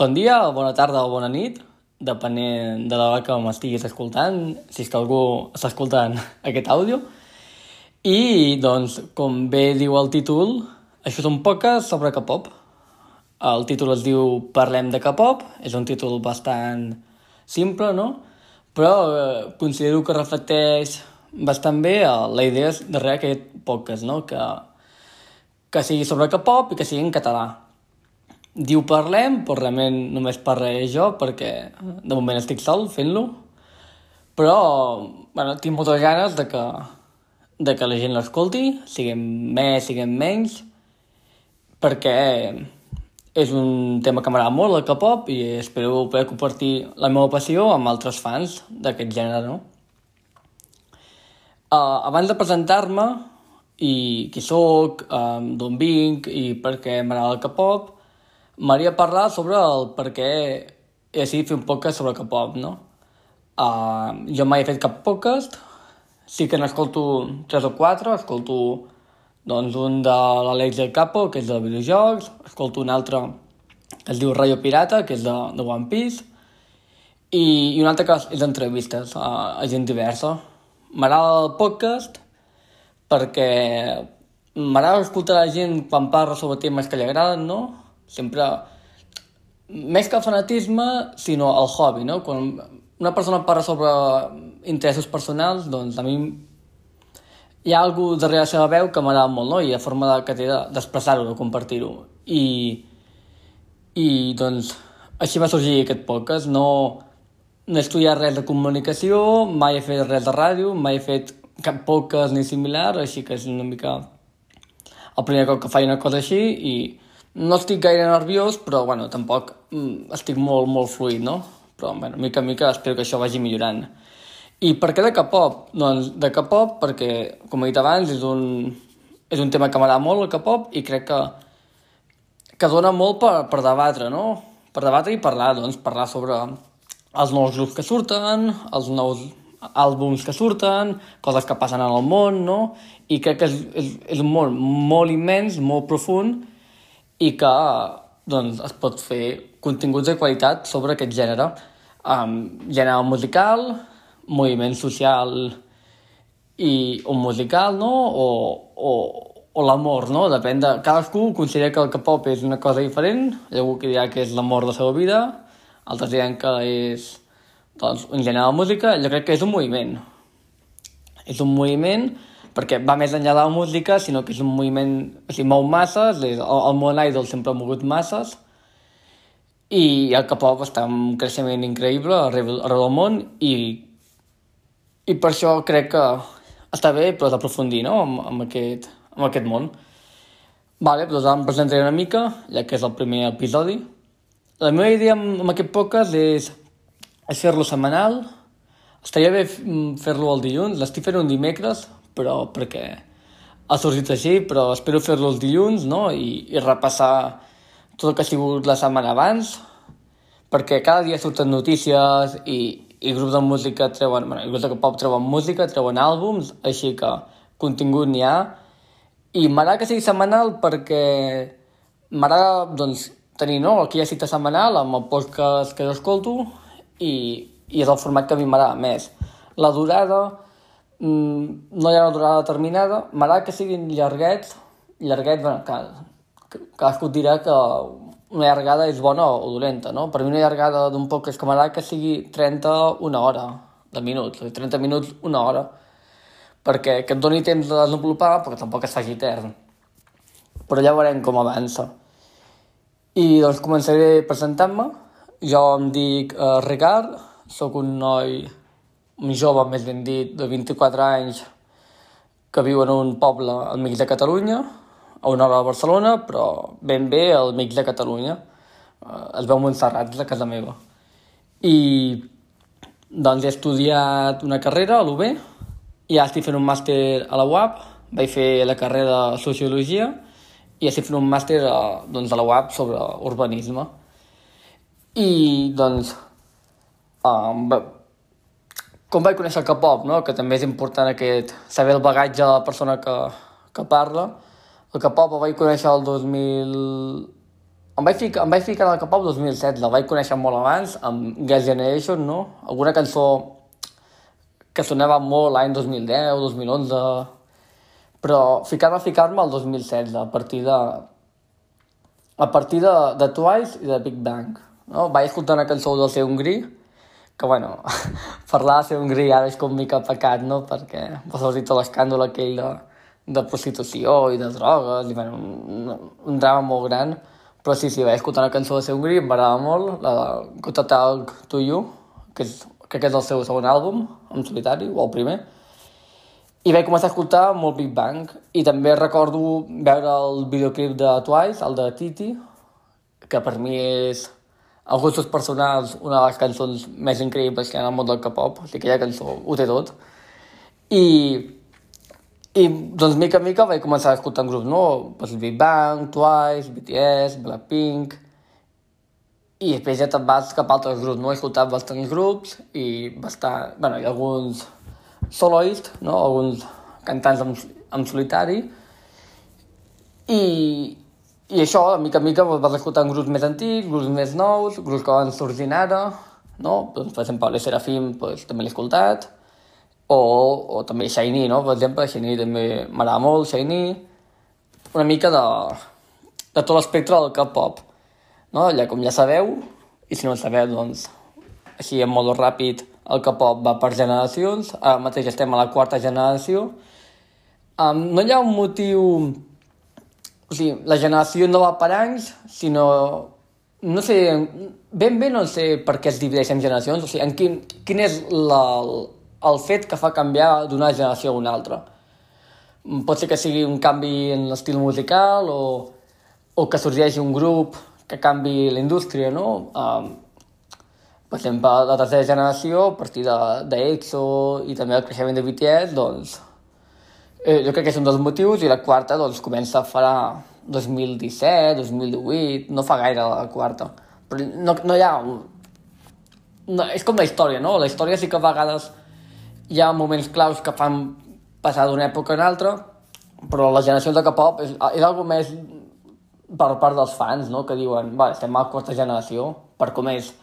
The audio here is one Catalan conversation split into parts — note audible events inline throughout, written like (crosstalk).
Bon dia, bona tarda o bona nit, depenent de l'hora que m'estiguis escoltant, si és que algú està escoltant (laughs) aquest àudio. I, doncs, com bé diu el títol, això és un podcast sobre K-pop. El títol es diu Parlem de K-pop, és un títol bastant simple, no? Però eh, considero que reflecteix bastant bé eh, la idea darrere aquest podcast, no? Que, que sigui sobre K-pop i que sigui en català diu parlem, però realment només parlaré jo perquè de moment estic sol fent-lo. Però, bueno, tinc moltes ganes de que, de que la gent l'escolti, siguem més, siguem menys, perquè és un tema que m'agrada molt, el K-pop, i espero poder compartir la meva passió amb altres fans d'aquest gènere, no? Uh, abans de presentar-me i qui sóc, um, d'on vinc i per què m'agrada el K-pop, M'agradaria parlar sobre el per què he decidit fer un podcast sobre K-pop, no? Uh, jo mai he fet cap podcast, sí que n'escolto tres o quatre, escolto doncs, un de l'Àlex del Capo, que és de videojocs, escolto un altre que es diu Rayo Pirata, que és de, de One Piece, i, i un altre que és d'entrevistes a, a gent diversa. M'agrada el podcast perquè m'agrada escoltar la gent quan parla sobre temes que li agraden, no? Sempre més que el fanatisme, sinó el hobby, no? Quan una persona parla sobre interessos personals, doncs a mi hi ha algú darrere la seva veu que m'agrada molt, no? I la forma que té d'expressar-ho, de compartir-ho. I, I, doncs, així va sorgir aquest podcast. No, no he estudiat res de comunicació, mai he fet res de ràdio, mai he fet cap podcast ni similar, així que és una mica el primer cop que faig una cosa així i no estic gaire nerviós, però bueno, tampoc mm, estic molt, molt fluid, no? Però, bueno, mica en mica espero que això vagi millorant. I per què de K-pop? Doncs de K-pop perquè, com he dit abans, és un, és un tema que m'agrada molt, el K-pop, i crec que, que dona molt per, per debatre, no? Per debatre i parlar, doncs, parlar sobre els nous grups que surten, els nous àlbums que surten, coses que passen en el món, no? I crec que és, és, és un món molt immens, molt profund, i que doncs, es pot fer continguts de qualitat sobre aquest gènere. Um, gènere musical, moviment social i un musical, no? O, o, o l'amor, no? Depèn de... Cadascú considera que el K-pop és una cosa diferent, hi ha algú que dirà que és l'amor de la seva vida, altres diran que és doncs, un gènere de música, jo crec que és un moviment. És un moviment perquè va més enllà de la música, sinó que és un moviment, o sigui, mou masses, el, el món idol sempre ha mogut masses, i el K-pop està en un creixement increïble arreu, arreu del món, i, i per això crec que està bé però d'aprofundir no? amb, amb, aquest, amb aquest món. Vale, doncs ara em presentaré una mica, ja que és el primer episodi. La meva idea amb, amb aquest podcast és, és fer-lo setmanal. Estaria bé fer-lo el dilluns, l'estic fent un dimecres, però perquè ha sorgit així, però espero fer-lo els dilluns, no?, I, i repassar tot el que ha sigut la setmana abans, perquè cada dia surten notícies i, i grups de música treuen, bueno, grups de pop treuen música, treuen àlbums, així que contingut n'hi ha, i m'agrada que sigui setmanal perquè m'agrada, doncs, tenir, no?, aquella cita setmanal amb el podcast que jo escolto i, i és el format que a mi m'agrada més. La durada, no hi ha una durada determinada, m'agrada que siguin llarguets, llarguets, bueno, que, cadascú dirà que una llargada és bona o dolenta, no? Per mi una llargada d'un poc és que m'agrada que sigui 30 una hora de minuts, 30 minuts una hora, perquè que et doni temps de desenvolupar, perquè tampoc es faci etern. Però ja veurem com avança. I doncs començaré presentant-me. Jo em dic uh, Ricard, sóc un noi un jove, més ben dit, de 24 anys, que viu en un poble al mig de Catalunya, a una hora de Barcelona, però ben bé al mig de Catalunya. Eh, es veu Montserrat, la casa meva. I doncs he estudiat una carrera a l'UB, i ara estic fent un màster a la UAP, vaig fer la carrera de Sociologia, i estic fent un màster a, doncs, a la UAP sobre urbanisme. I doncs um, com vaig conèixer el K-pop, no? que també és important aquest, saber el bagatge de la persona que, que parla. El K-pop el vaig conèixer el 2011, em vaig ficar, em vaig ficar al K-pop 2007, la vaig conèixer molt abans, amb Girls' Generation, no? Alguna cançó que sonava molt l'any 2010, 2011, però ficar-me, ficar-me al 2016, a partir de... a partir de, de Twice i de Big Bang, no? Vaig escoltar una cançó del seu Hongrí, que, bueno, (laughs) parlar de Hongrí ara és com mica pecat, no?, perquè va sortir tot l'escàndol aquell de, de prostitució i de drogues, i, bueno, un, un drama molt gran, però sí, sí, vaig escoltar una cançó de Hongrí, em va molt, la de Got a Talk to You, que és, crec que és el seu segon àlbum, en solitari, o el primer, i vaig començar a escoltar molt Big Bang, i també recordo veure el videoclip de Twice, el de Titi, que per mi és a gustos personals, una de les cançons més increïbles que hi ha en el món del K-pop, o sigui, aquella cançó ho té tot. I, i doncs, mica en mica vaig començar a escoltar grups, no? Pues, Big Bang, Twice, BTS, Blackpink... I després ja te'n vas cap a altres grups, no? He escoltat bastants grups i bastant... bueno, ha alguns soloist, no? Alguns cantants en, en solitari. I, i això, de mica en mica, vas escoltant grups més antics, grups més nous, grups que van sorgint ara, no? Doncs, per exemple, el Serafim pues, també l'he escoltat, o, o també Shiny, no? Per exemple, Shiny també m'agrada molt, Shiny, una mica de, de tot l'espectre del K-pop, no? Ja, com ja sabeu, i si no ho sabeu, doncs, així en modo ràpid, el K-pop va per generacions, ara mateix estem a la quarta generació, um, no hi ha un motiu o sigui, la generació no va per anys, sinó... No sé, ben bé no sé per què es divideix en generacions, o sigui, en quin, quin és la, el fet que fa canviar d'una generació a una altra. Pot ser que sigui un canvi en l'estil musical o, o que sorgeixi un grup que canvi la indústria, no? Um, per exemple, la tercera generació, a partir d'EXO de, i també el creixement de BTS, doncs Eh, jo crec que és un dels motius i la quarta doncs, comença a farà 2017, 2018, no fa gaire la quarta. Però no, no hi ha... No, és com la història, no? La història sí que a vegades hi ha moments claus que fan passar d'una època a una altra, però la generació de K-pop és, és algo més per part dels fans, no? Que diuen, va, estem a la quarta generació, per com és...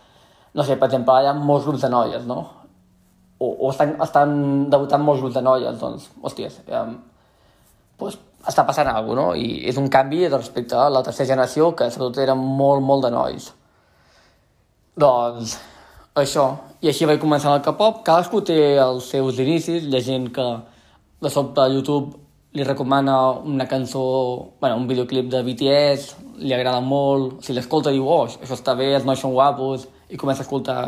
No sé, per exemple, hi ha molts grups de noies, no? O, o estan, estan debutant molts grups de noies, doncs, hòsties, eh, pues, està passant alguna cosa, no? I és un canvi respecte a la tercera generació, que sobretot eren molt, molt de nois. Doncs, això. I així vaig començar el K-pop. Cadascú té els seus inicis. Hi ha gent que de sobte a YouTube li recomana una cançó, bueno, un videoclip de BTS, li agrada molt, si l'escolta diu, oh, això està bé, els nois són guapos, i comença a escoltar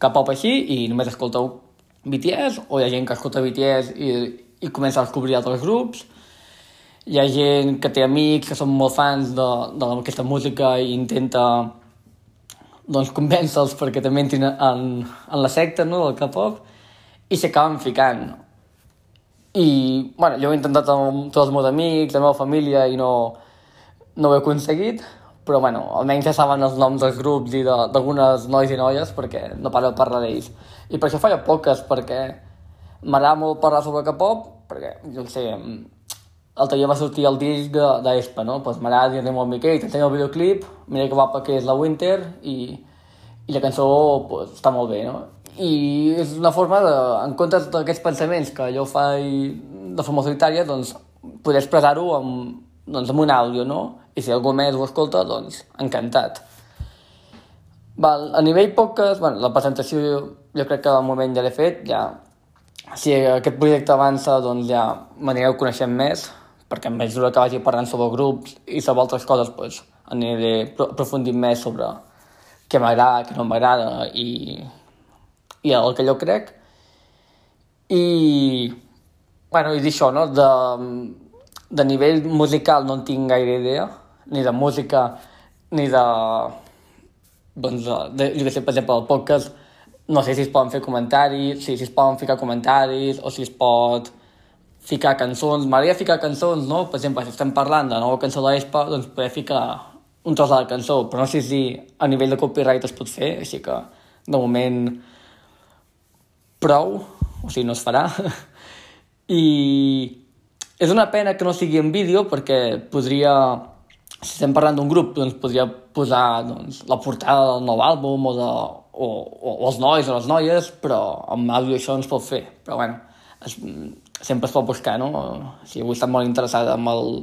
K-pop així i només escolteu BTS, o hi ha gent que escolta BTS i, i comença a descobrir altres grups. Hi ha gent que té amics que són molt fans d'aquesta música i intenta doncs, convèncer-los perquè també entrin en, en la secta no, del K-pop i s'acaben ficant. I, bueno, jo he intentat amb tots els meus amics, la meva família, i no, no ho he aconseguit, però bueno, almenys ja saben els noms dels grups i d'algunes nois i noies perquè no paro de parlar d'ells. I per això faig poques, perquè m'agrada molt parlar sobre K-pop, perquè, jo sé, l'altre dia va sortir el disc d'Espa, no? Pues m'agrada dir-li molt Miquel, t'ensenyo el videoclip, mira que guapa que és la Winter, i, i la cançó pues, està molt bé, no? I és una forma de, en compte d'aquests pensaments que jo faig de forma solitària, doncs, poder expressar-ho amb, doncs, amb un àudio, no? I si algú més ho escolta, doncs, encantat. Val, a nivell podcast, bueno, la presentació jo, jo crec que al moment ja l'he fet, ja... Si aquest projecte avança, doncs ja m'anireu coneixent més, perquè en mesura que vagi parlant sobre grups i sobre altres coses, doncs, aniré aprofundint més sobre què m'agrada, què no m'agrada i, i el que jo crec. I, bueno, i d'això, no? De, de nivell musical no en tinc gaire idea, ni de música, ni de... Doncs, de, jo què sé, per exemple, el podcast, no sé si es poden fer comentaris, si, si es poden ficar comentaris, o si es pot ficar cançons. M'agradaria ficar cançons, no? Per exemple, si estem parlant de nova cançó d'Espa, doncs poder ficar un tros de la cançó, però no sé si a nivell de copyright es pot fer, així que de moment prou, o sigui, no es farà. (laughs) I és una pena que no sigui en vídeo perquè podria si estem parlant d'un grup, doncs podria posar doncs, la portada del nou àlbum o, de, o, o, o els nois o les noies, però amb àudio això no es pot fer. Però bueno, es, sempre es pot buscar, no? Si algú està molt interessat en el,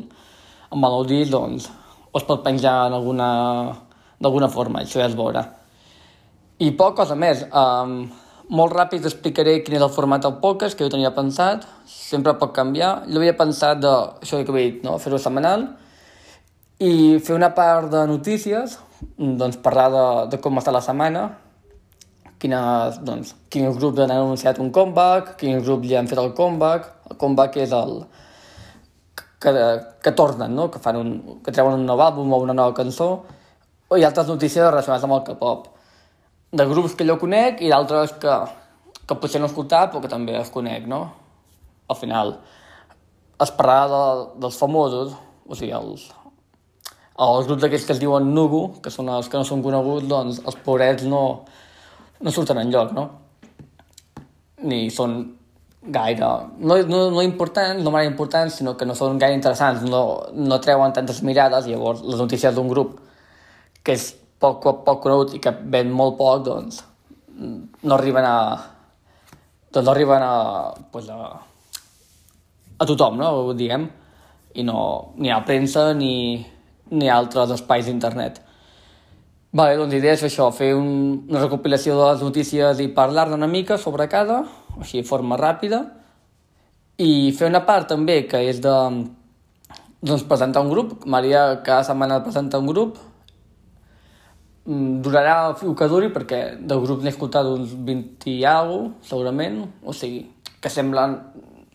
en el disc, doncs o es pot penjar en alguna, d'alguna forma, això ja es veurà. I poca cosa més. Um, molt ràpid explicaré quin és el format del podcast que jo tenia pensat. Sempre pot canviar. Jo havia pensat de, això que he dit, no? fer-ho setmanal, i fer una part de notícies, doncs parlar de, de com està la setmana, quines, doncs, quins grups han anunciat un comeback, quins grups ja han fet el comeback, el comeback és el que, que tornen, no? que, fan un, que treuen un nou àlbum o una nova cançó, i altres notícies relacionades amb el K-pop, de grups que jo conec i d'altres que, que potser no he escoltat però que també els conec, no? Al final, es parlarà de, dels famosos, o sigui, els, els grups d'aquells que es diuen Nugu, que són els que no són coneguts, doncs els pobrets no, no surten en lloc, no? Ni són gaire... No, no, no importants, no mare importants, sinó que no són gaire interessants, no, no treuen tantes mirades, i llavors les notícies d'un grup que és poc, poc, poc conegut i que ven molt poc, doncs no arriben a... doncs no arriben a... Pues a, a tothom, no? Diguem. I no... ni a premsa ni ni altres espais d'internet. Vale, doncs l'idea és això, fer un, una recopilació de les notícies i parlar-ne una mica sobre cada, així de forma ràpida, i fer una part també que és de doncs, presentar un grup. Maria cada setmana presenta un grup. Mm, durarà el que duri perquè del grup n'he escoltat uns 20 i alguna segurament. O sigui, que semblen...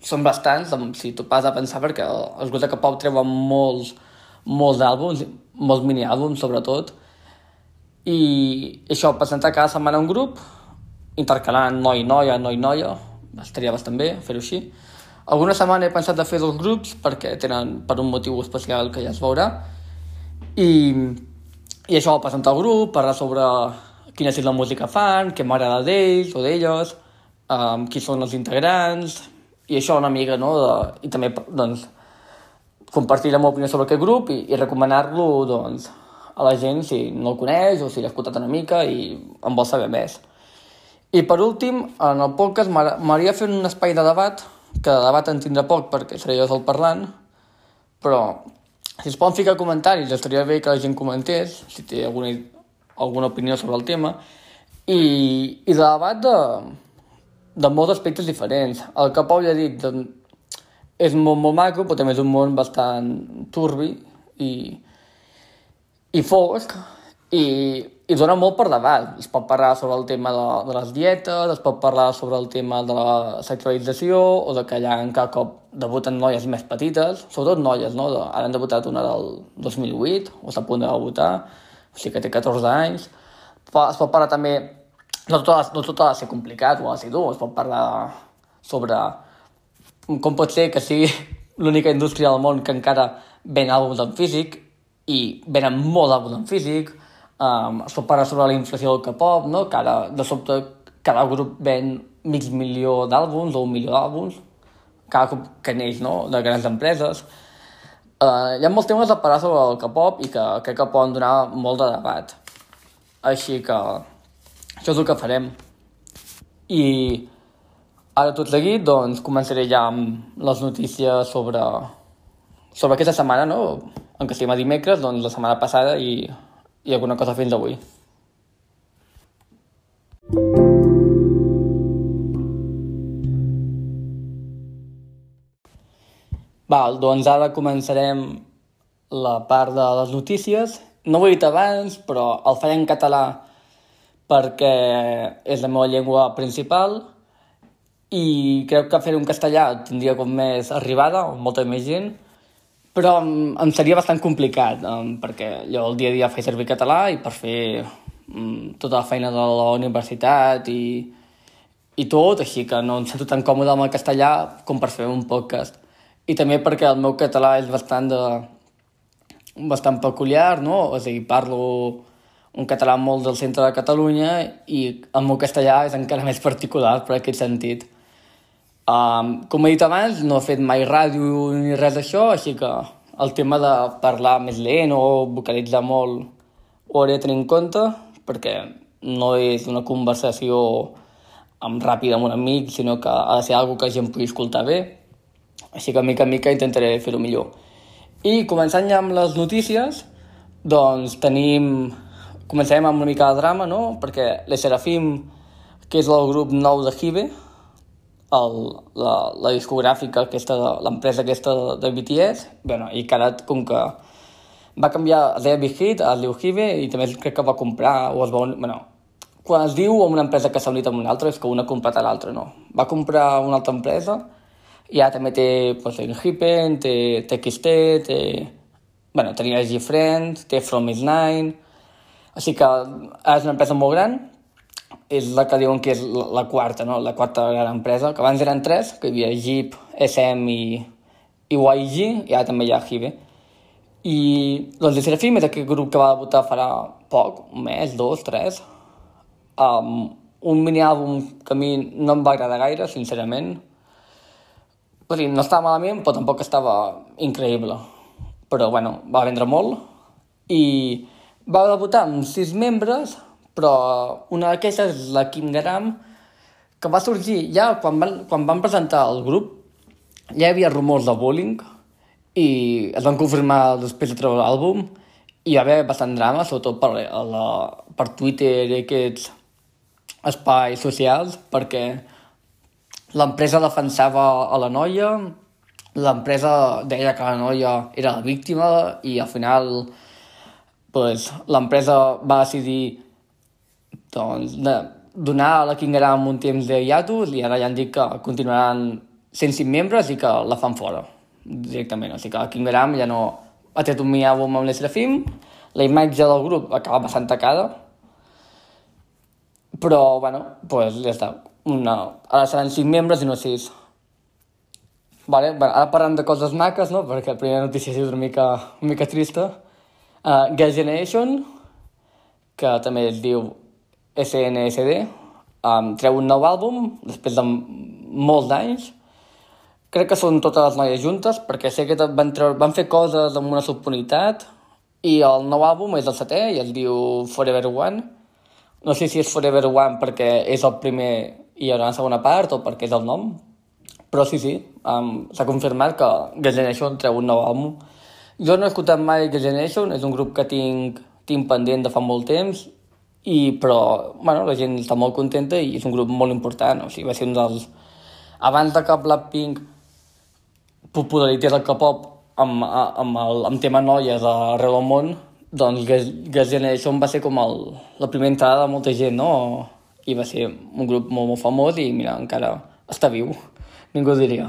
Són bastants, si tu pas a pensar, perquè els grups de K-pop treuen molts, molts àlbums, molts mini-àlbums sobretot, i això, presentar cada setmana un grup, intercalant noi-noia, noi-noia, estaria bastant bé fer-ho així. Alguna setmana he pensat de fer dos grups perquè tenen per un motiu especial que ja es veurà. I, i això, presentar el grup, parlar sobre quina és la música fan, què m'agrada d'ells o d'elles, um, qui són els integrants, i això una mica, no? De, I també, doncs, compartir la meva opinió sobre aquest grup i, i recomanar-lo doncs, a la gent si no el coneix o si l'ha escoltat una mica i en vol saber més. I per últim, en el podcast m'hauria fet un espai de debat, que de debat en tindrà poc perquè seré jo sol parlant, però si es poden ficar comentaris, estaria bé que la gent comentés, si té alguna, alguna opinió sobre el tema, i, i de debat de, de molts aspectes diferents. El que Pau ja ha dit, de, és un món molt maco, però també és un món bastant turbi i, i fosc i, i dona molt per davant. Es pot parlar sobre el tema de, de les dietes, es pot parlar sobre el tema de la sexualització o de que allà cada cop debuten noies més petites, sobretot noies, no? De, ara han debutat una del 2008, o està a punt de debutar, o sigui que té 14 anys. Es pot parlar també, no tot, ha, no tot ha de ser complicat o ha de ser dur, es pot parlar sobre com pot ser que sigui l'única indústria del món que encara ven àlbums en físic i venen molt àlbums en físic, um, es pot parlar sobre la inflació del K-pop, no? que ara de sobte cada grup ven mig milió d'àlbums o un milió d'àlbums, cada cop que neix no? de grans empreses. Uh, hi ha molts temes a parlar sobre el K-pop i que crec que poden donar molt de debat. Així que això és el que farem. I Ara tot seguit, doncs, començaré ja amb les notícies sobre, sobre aquesta setmana, no? En què estem a dimecres, doncs la setmana passada i, i alguna cosa fins avui. Val, doncs ara començarem la part de les notícies. No ho he dit abans, però el faré en català perquè és la meva llengua principal i crec que fer un castellà tindria com més arribada, o molta més gent, però em, em seria bastant complicat, um, perquè jo el dia a dia faig servir català i per fer um, tota la feina de la universitat i, i tot, així que no em sento tan còmode amb el castellà com per fer un podcast. I també perquè el meu català és bastant de bastant peculiar, no? O sigui, parlo un català molt del centre de Catalunya i el meu castellà és encara (laughs) més particular per aquest sentit. Um, com he dit abans, no he fet mai ràdio ni res d'això, així que el tema de parlar més lent o vocalitzar molt ho hauria de tenir en compte perquè no és una conversació amb ràpida amb un amic, sinó que ha de ser algo que la gent pugui escoltar bé. Així que mica en mica intentaré fer-ho millor. I començant ja amb les notícies, doncs tenim... Començarem amb una mica de drama, no? Perquè la Serafim, que és el grup nou de Hive, el, la, la discogràfica aquesta, l'empresa aquesta de, de BTS, bueno, i que ara, com que va canviar, es deia Big Hit, es diu Hive, i també crec que va comprar, o es va... Bueno, quan es diu amb una empresa que s'ha unit amb una altra, és que una ha comprat a l'altra, no. Va comprar una altra empresa, i ara també té, pues, té Hippen, té TXT, té... Bueno, tenia G-Friend, té From Is Nine... Així que és una empresa molt gran, és la que diuen que és la, la quarta, no? La quarta gran empresa, que abans eren tres, que hi havia Jeep, SM i, i YG, i ara també hi ha Hive. I doncs de Serafim és aquest grup que va debutar farà poc, un mes, dos, tres. Um, un mini-àlbum que a mi no em va agradar gaire, sincerament. O sigui, no estava malament, però tampoc estava increïble però bueno, va vendre molt i va debutar amb sis membres, però una d'aquestes és la Kim Garam, que va sorgir ja quan van, quan van presentar el grup, ja hi havia rumors de bullying i es van confirmar després de treure l'àlbum i hi va haver bastant drama, sobretot per, la, per Twitter i aquests espais socials, perquè l'empresa defensava a la noia, l'empresa deia que la noia era la víctima i al final pues, l'empresa va decidir doncs, de donar a la Kingaram un temps de hiatus i ara ja han dit que continuaran sent cinc membres i que la fan fora directament. O sigui que la Kingaram ja no ha tret un mi àlbum amb l'Esrafim, la imatge del grup acaba bastant tacada, però, bueno, pues ja està. Una, ara seran cinc membres i no sis. Vale, bueno, ara parlant de coses maques, no? perquè la primera notícia és una mica, una mica trista. Uh, Gas Generation, que també es diu SNSD, um, treu un nou àlbum després de molts anys. Crec que són totes les noies juntes, perquè sé que van, treure, van fer coses amb una subunitat i el nou àlbum és el setè i es diu Forever One. No sé si és Forever One perquè és el primer i hi haurà una segona part o perquè és el nom, però sí, sí, um, s'ha confirmat que Generation treu un nou àlbum. Jo no he escoltat mai Generation, és un grup que tinc, tinc pendent de fa molt temps, i, però bueno, la gent està molt contenta i és un grup molt important, o sigui, va ser un dels... Abans de que Blackpink popularitzés el K-pop amb, amb, el, amb tema noies arreu del món, doncs Gas Generation va ser com el, la primera entrada de molta gent, no? I va ser un grup molt, molt famós i mira, encara està viu ningú diria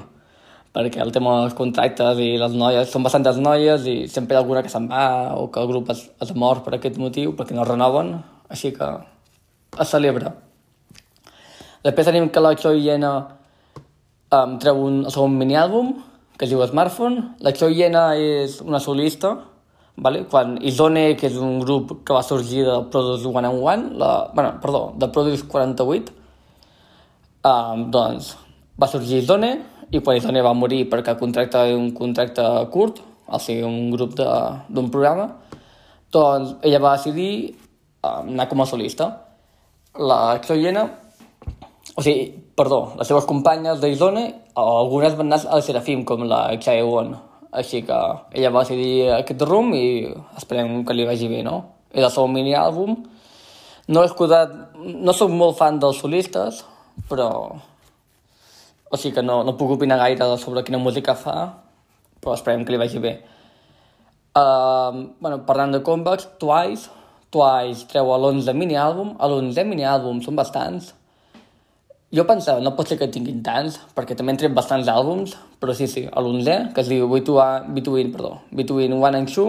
perquè el tema dels contractes i les noies, són bastantes noies i sempre hi ha alguna que se'n va o que el grup es, es mor per aquest motiu, perquè no renoven, així que es celebra. Després tenim que la Choi Yena um, treu un, el segon mini-àlbum, que es diu Smartphone. La Choi Yena és una solista, vale? quan Izone, que és un grup que va sorgir de Produce 101, la, bueno, perdó, de Produce 48, um, doncs va sorgir Zone i quan Zone va morir perquè era un contracte curt, o sigui, un grup d'un programa, doncs ella va decidir anar com a solista. La Xoyena, o sigui, perdó, les seves companyes d'Izone, algunes van anar a la Serafim, com la Chaewon, així que ella va decidir aquest rum i esperem que li vagi bé, no? És el seu mini-àlbum. No he escoltat... No soc molt fan dels solistes, però o sigui que no, no puc opinar gaire sobre quina música fa, però esperem que li vagi bé. Uh, bueno, parlant de comebacks, Twice, Twice treu l'11 mini-àlbum, l'11 mini-àlbum són bastants. Jo pensava, no pot ser que tinguin tants, perquè també han tret bastants àlbums, però sí, sí, l'11, que es diu Between, Between, perdó, Between One and Two,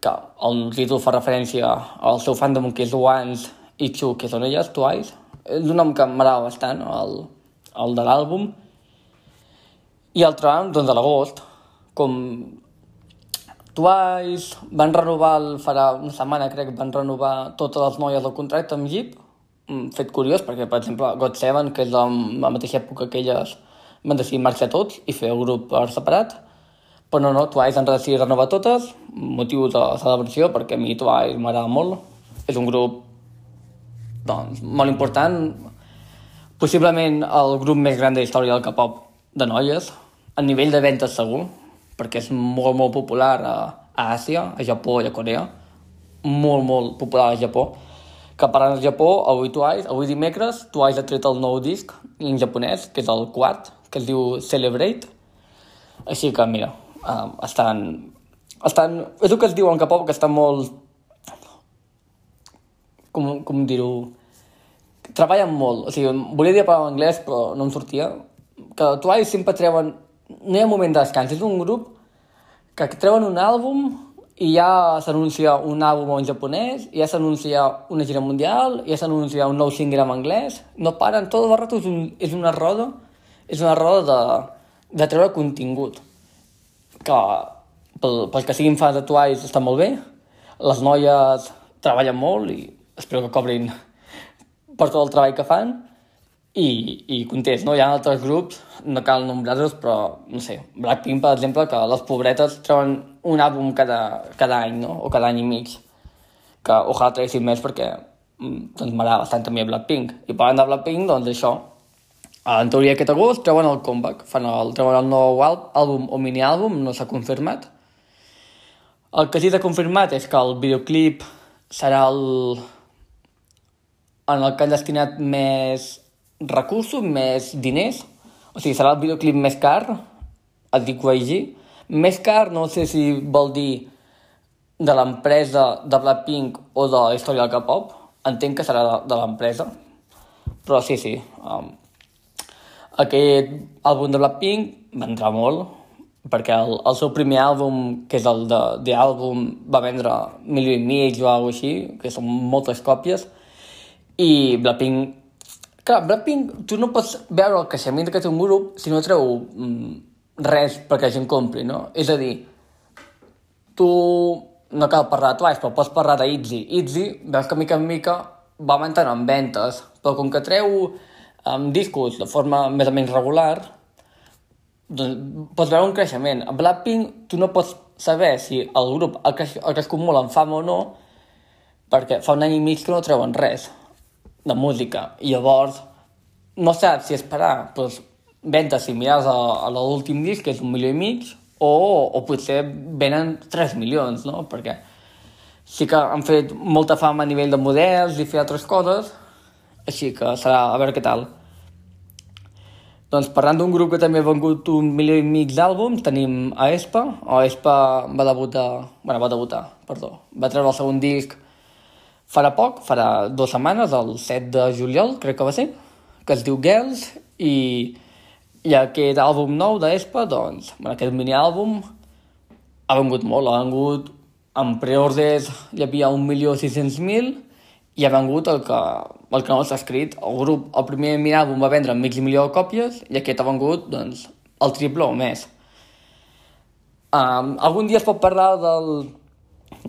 que el títol fa referència al seu fandom que és One i Two, que són elles, Twice. És un nom que m'agrada bastant, el, el de l'àlbum, i el tram, doncs, a l'agost, com Twice van renovar, el, farà una setmana crec, van renovar totes les noies del contracte amb Jeep, fet curiós, perquè, per exemple, God Seven, que és la, la mateixa època que elles van decidir marxar tots i fer el grup per separat, però no, no, Twice han decidit renovar totes, motiu de celebració, perquè a mi Twice m'agrada molt. És un grup doncs, molt important, possiblement el grup més gran de història del K-pop de noies, a nivell de ventes segur, perquè és molt, molt popular a, a Àsia, a Japó i a Corea, molt, molt popular al Japó, que parlant del Japó, avui Twice, avui dimecres, Twice ha tret el nou disc en japonès, que és el quart, que es diu Celebrate, així que, mira, uh, estan, estan... És el que es diu en K-pop, que està molt... Com, com dir-ho... Treballen molt. O sigui, volia dir parlar en anglès, però no em sortia. Que Twice sempre treuen... No hi ha moment de descans. És un grup que treuen un àlbum i ja s'anuncia un àlbum en japonès, ja s'anuncia una gira mundial, ja s'anuncia un nou single en anglès, no paren, tot el rato és, un, és una roda, és una roda de, de treure contingut, que pel, pel que siguin fans de Twice està molt bé, les noies treballen molt i espero que cobrin per tot el treball que fan, i, i contents, no? Hi ha altres grups, no cal nombrar-los, però, no sé, Blackpink, per exemple, que les pobretes treuen un àlbum cada, cada any, no? O cada any i mig. Que ojalà traguessin més perquè mm, doncs m'agrada bastant també Blackpink. I parlant de Blackpink, doncs això, en teoria aquest agost treuen el comeback, fan el, treuen el nou àlbum o mini-àlbum, no s'ha confirmat. El que sí s'ha confirmat és que el videoclip serà el... en el que han destinat més recursos, més diners, o sigui, serà el videoclip més car, et dic YG, més car no sé si vol dir de l'empresa de Blackpink o de la història del K-pop, entenc que serà de, de l'empresa, però sí, sí, um, aquest àlbum de Blackpink vendrà molt, perquè el, el seu primer àlbum, que és el de, de àlbum, va vendre milió i mig o alguna així, que són moltes còpies, i Blackpink Clar, Blackpink, tu no pots veure el creixement d'aquest un grup si no treu mm, res perquè la gent compri, no? És a dir, tu no cal parlar de Twice, però pots parlar d'Itzy. Itzy, veus que mica en mica va augmentant en ventes, però com que treu um, discos de forma més o menys regular, doncs pots veure un creixement. A Blackpink tu no pots saber si el grup ha, creix, ha crescut molt en fama o no, perquè fa un any i mig que no treuen res de música. I llavors no saps si esperar pues, ventes similars a, a l'últim disc, que és un milió i mig, o, o potser venen 3 milions, no? Perquè sí que han fet molta fama a nivell de models i fer altres coses, així que serà a veure què tal. Doncs parlant d'un grup que també ha vengut un milió i mig d'àlbums, tenim a Espa. O Espa va debutar... bueno, va debutar, perdó. Va treure el segon disc farà poc, farà dues setmanes, el 7 de juliol, crec que va ser, que es diu Girls, i, i aquest àlbum nou d'Espa, doncs, bueno, aquest mini-àlbum ha vengut molt, ha vengut en preordres hi havia 1.600.000 i ha vengut el que, el que no s'ha escrit. El grup, el primer mini-àlbum va vendre mig milió de còpies i aquest ha vengut, doncs, el triple o més. Um, algun dia es pot parlar del,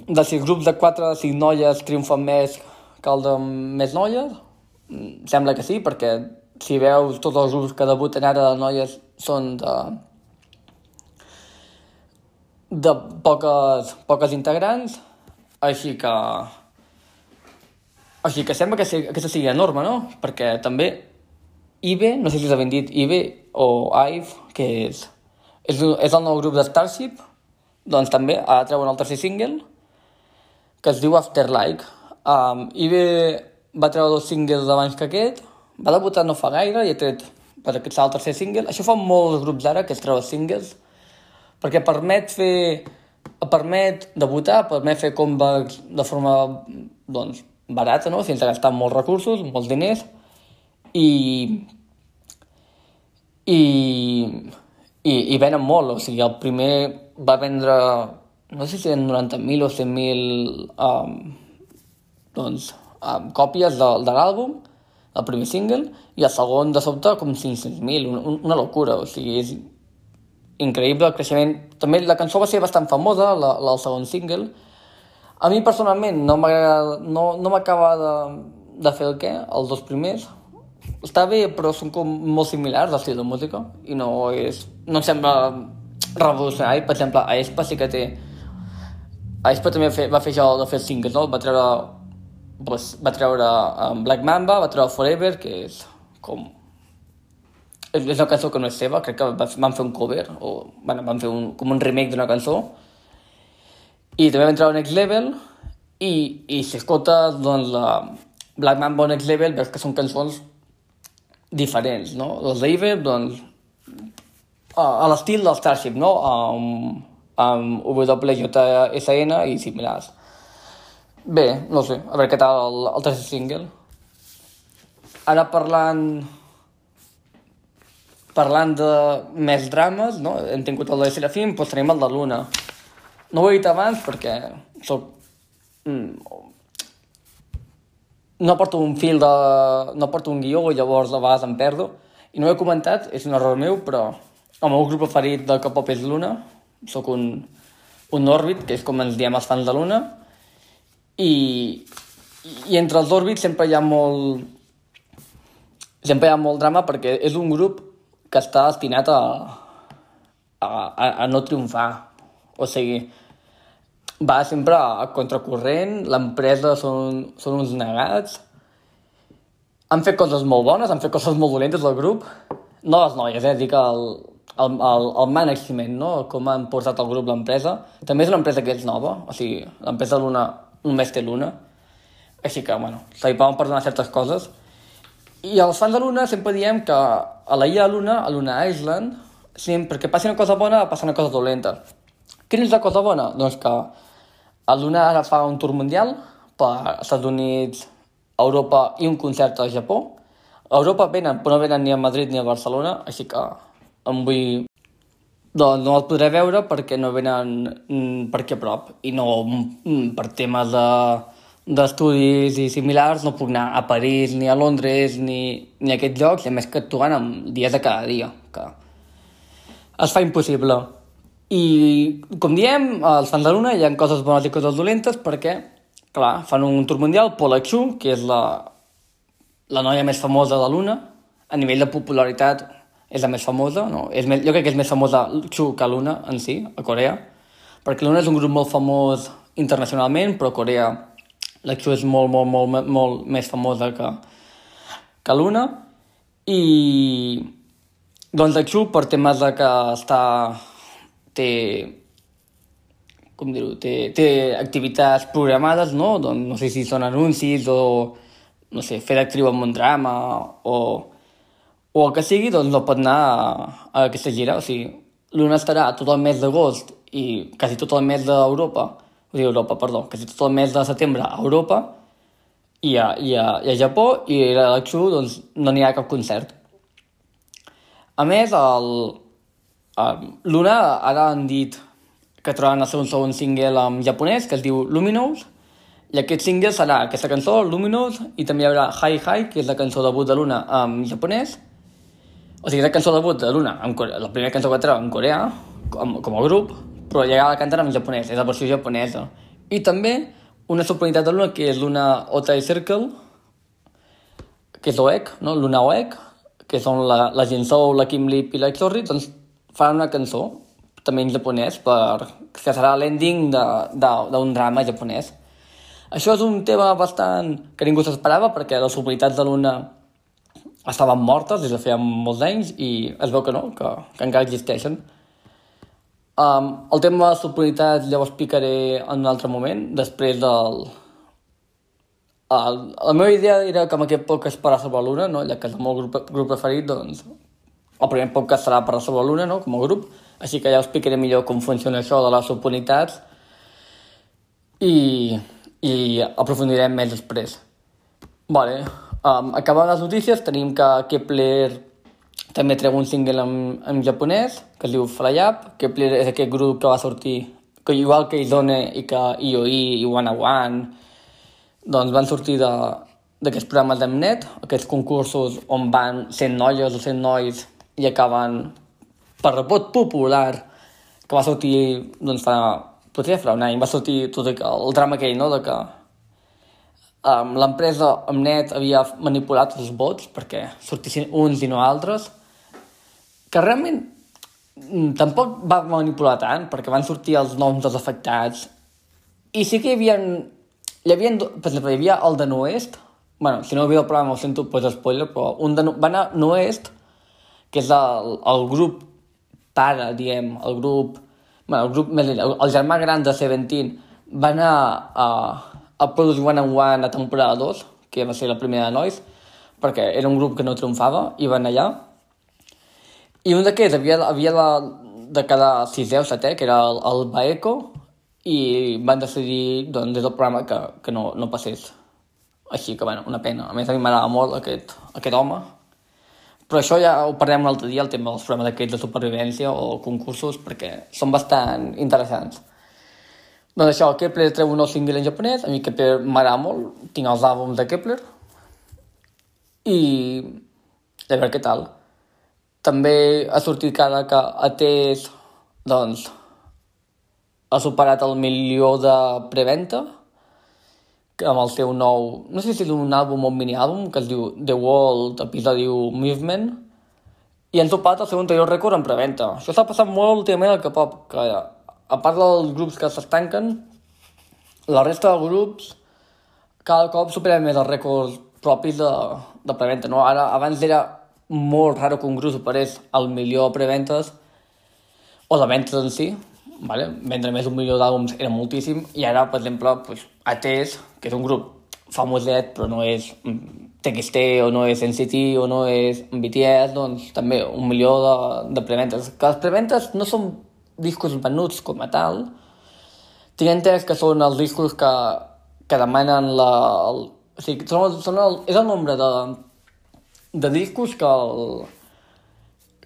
de si grups de 4 o 5 noies triomfen més que el de més noies? Mm, sembla que sí, perquè si veus tots els grups que debuten ara de noies són de de poques, poques integrants, així que així que sembla que sí, aquesta sigui enorme, no? Perquè també IBE, no sé si us ben dit IBE o IVE, que és, és, és el nou grup de Starship, doncs també ha de treure el tercer single, que es diu Afterlike. Um, Ibe va treure dos singles abans que aquest, va debutar no fa gaire i ha tret per aquest el tercer single. Això fa molts grups ara, que es treuen singles, perquè permet fer permet debutar, permet fer comebacks de forma doncs, barata, no? sense gastar molts recursos, molts diners, i, i, i, i venen molt, o sigui, el primer va vendre no sé si eren 90.000 o 100.000 um, doncs, um, còpies de, de l'àlbum, el primer single, i el segon de sobte com 500.000, un, una locura, o sigui, és increïble el creixement. També la cançó va ser bastant famosa, la, la, el segon single. A mi personalment no m'agrada, no, no m'acaba de, de fer el què, els dos primers. Està bé, però són com molt similars l'estil de música i no és... no em sembla revolucionari. Per exemple, a Espa sí que té... A Espa també fe, va fer això de fer singles, no? Va treure... Pues, va treure um, Black Mamba, va treure Forever, que és com... És, és una cançó que no és seva, crec que van fer un cover, o bueno, van fer un, com un remake d'una cançó. I també van treure Next Level, i, i si escoltes doncs, la Black Mamba o Next Level, veus que són cançons diferents, no? Les d'Iver, doncs, a l'estil del Starship, no? Amb, amb WJSN i similars. Bé, no sé, a veure què tal el, el tercer single. Ara parlant parlant de més drames, no? hem tingut el de Serafim, doncs tenim el de Luna. No ho he dit abans perquè soc... Mm, no porto un fil de... no porto un guió i llavors a vegades em perdo. I no ho he comentat, és un error meu, però el meu grup preferit del K-pop és Luna. Soc un, un òrbit, que és com ens diem els fans de Luna. I, i entre els òrbits sempre hi ha molt... Sempre hi ha molt drama perquè és un grup que està destinat a, a, a, a no triomfar. O sigui, va sempre a contracorrent, l'empresa són, són uns negats, han fet coses molt bones, han fet coses molt dolentes del grup, no les noies, eh, dic el, el, el, el management, no? com han portat el grup l'empresa. També és una empresa que és nova, o sigui, l'empresa Luna només té Luna, així que, bueno, se li poden perdonar certes coses. I els fans de Luna sempre diem que a la illa de Luna, a Luna Island, sempre perquè passi una cosa bona, passa una cosa dolenta. Quina és la cosa bona? Doncs que a Luna ara fa un tour mundial per Estats Units, Europa i un concert a Japó. A Europa venen, però no venen ni a Madrid ni a Barcelona, així que vull... Doncs no els podré veure perquè no venen mm, per aquí a prop i no mm, per temes de d'estudis i similars no puc anar a París, ni a Londres, ni, ni a aquests llocs, i a més que actuen amb dies de cada dia, que es fa impossible. I, com diem, als fans de Luna hi ha coses bones i coses dolentes perquè, clar, fan un tour mundial, Paula Chu, que és la, la noia més famosa de Luna, a nivell de popularitat és la més famosa, no? És més, jo crec que és més famosa Chu que Luna en si, a Corea, perquè Luna és un grup molt famós internacionalment, però a Corea la Chu és molt, molt, molt, molt, molt més famosa que, que Luna, i doncs la Chu, per temes de que està, té, com dir-ho, té, té activitats programades, no? Doncs no sé si són anuncis o, no sé, fer d'actriu en un drama o o el que sigui, doncs no pot anar a, a aquesta gira. O sigui, l'una estarà tot el mes d'agost i quasi tot el mes d'Europa, o sigui, Europa, perdó, quasi tot el mes de setembre a Europa i a, i a, i a Japó i a l'Axu doncs, no n'hi ha cap concert. A més, el, el, l'una ara han dit que trobaran el seu segon single en japonès, que es diu Luminous, i aquest single serà aquesta cançó, Luminous, i també hi haurà Hi Hi, que és la cançó debut de Luna en japonès, o sigui, és la cançó debut de Luna, Corea, la primera cançó que treu en coreà, com, com a grup, però ja la canten en japonès, és la versió japonesa. I també una subunitat de Luna, que és Luna Otai Circle, que és l'OEC, no? Luna OEC, que són la, la Jinsou, la Kim Lip i la Xorri, doncs faran una cançó, també en japonès, per, que serà l'ending d'un drama japonès. Això és un tema bastant que ningú s'esperava, perquè les subunitats de Luna estaven mortes des de feia molts anys i es veu que no, que, que encara existeixen. Um, el tema de subunitat ja ho explicaré en un altre moment, després del... El, la meva idea era que amb aquest podcast parlar sobre Luna, no? ja que és el meu grup, grup preferit, doncs el primer podcast serà parlar sobre Luna, no? com a grup, així que ja us explicaré millor com funciona això de les subunitats i, i aprofundirem més després. Vale. Um, acabant les notícies, tenim que Kepler també treu un single en, en japonès, que es diu Flyup. Kepler és aquest grup que va sortir, que igual que Izone i que IOI i One One, doncs van sortir d'aquests programes d'Emnet, aquests concursos on van 100 noies o 100 nois i acaben per rebot popular, que va sortir, doncs, fa, potser fa un any, va sortir tot el drama aquell, no?, de que um, l'empresa Amnet havia manipulat els vots perquè sortissin uns i no altres, que realment mm, tampoc va manipular tant, perquè van sortir els noms dels afectats. I sí que hi havia... Hi havia, per exemple, hi havia el de Noest, bueno, si no heu vist el programa ho sento, pues spoiler, però un de, va anar Noest, que és el, el grup pare, diem, el grup, bueno, el grup més el, el germà gran de Seventeen, va anar a, a Produce One and One a temporada 2, que va ser la primera de nois, perquè era un grup que no triomfava, i van allà, i un d'aquests havia, havia la, de quedar sisè o setè, que era el, el Baeco, i van decidir doncs, des del programa que, que no, no passés. Així que, bueno, una pena. A més, a mi m'agrada molt aquest, aquest home. Però això ja ho parlem un altre dia, el tema dels programes d'aquests de supervivència o concursos, perquè són bastant interessants. Doncs això, Kepler treu un nou single en japonès, a mi Kepler m'agrada molt, tinc els àlbums de Kepler, i a veure què tal. També ha sortit cada que Atès, doncs, ha superat el milió de preventa amb el seu nou, no sé si és un àlbum o un mini-àlbum, que es diu The World Episodi Movement, i han topat el seu anterior rècord en preventa. Això s'ha passat molt últimament al K-pop, que a part dels grups que s'estanquen, la resta de grups cada cop superen més els rècords propis de, de preventa. No? Ara, abans era molt raro que un grup superés el milió de preventes o de ventes en si, vale? vendre més d'un milió d'àlbums era moltíssim, i ara, per exemple, pues, ATES, que és un grup famoset, però no és TXT, o no és NCT, o no és BTS, doncs també un milió de, de preventes. Que les preventes no són discos venuts com a tal, tinc entès que són els discos que, que demanen la... El, o sigui, són, són el, és el nombre de, de discos que, el,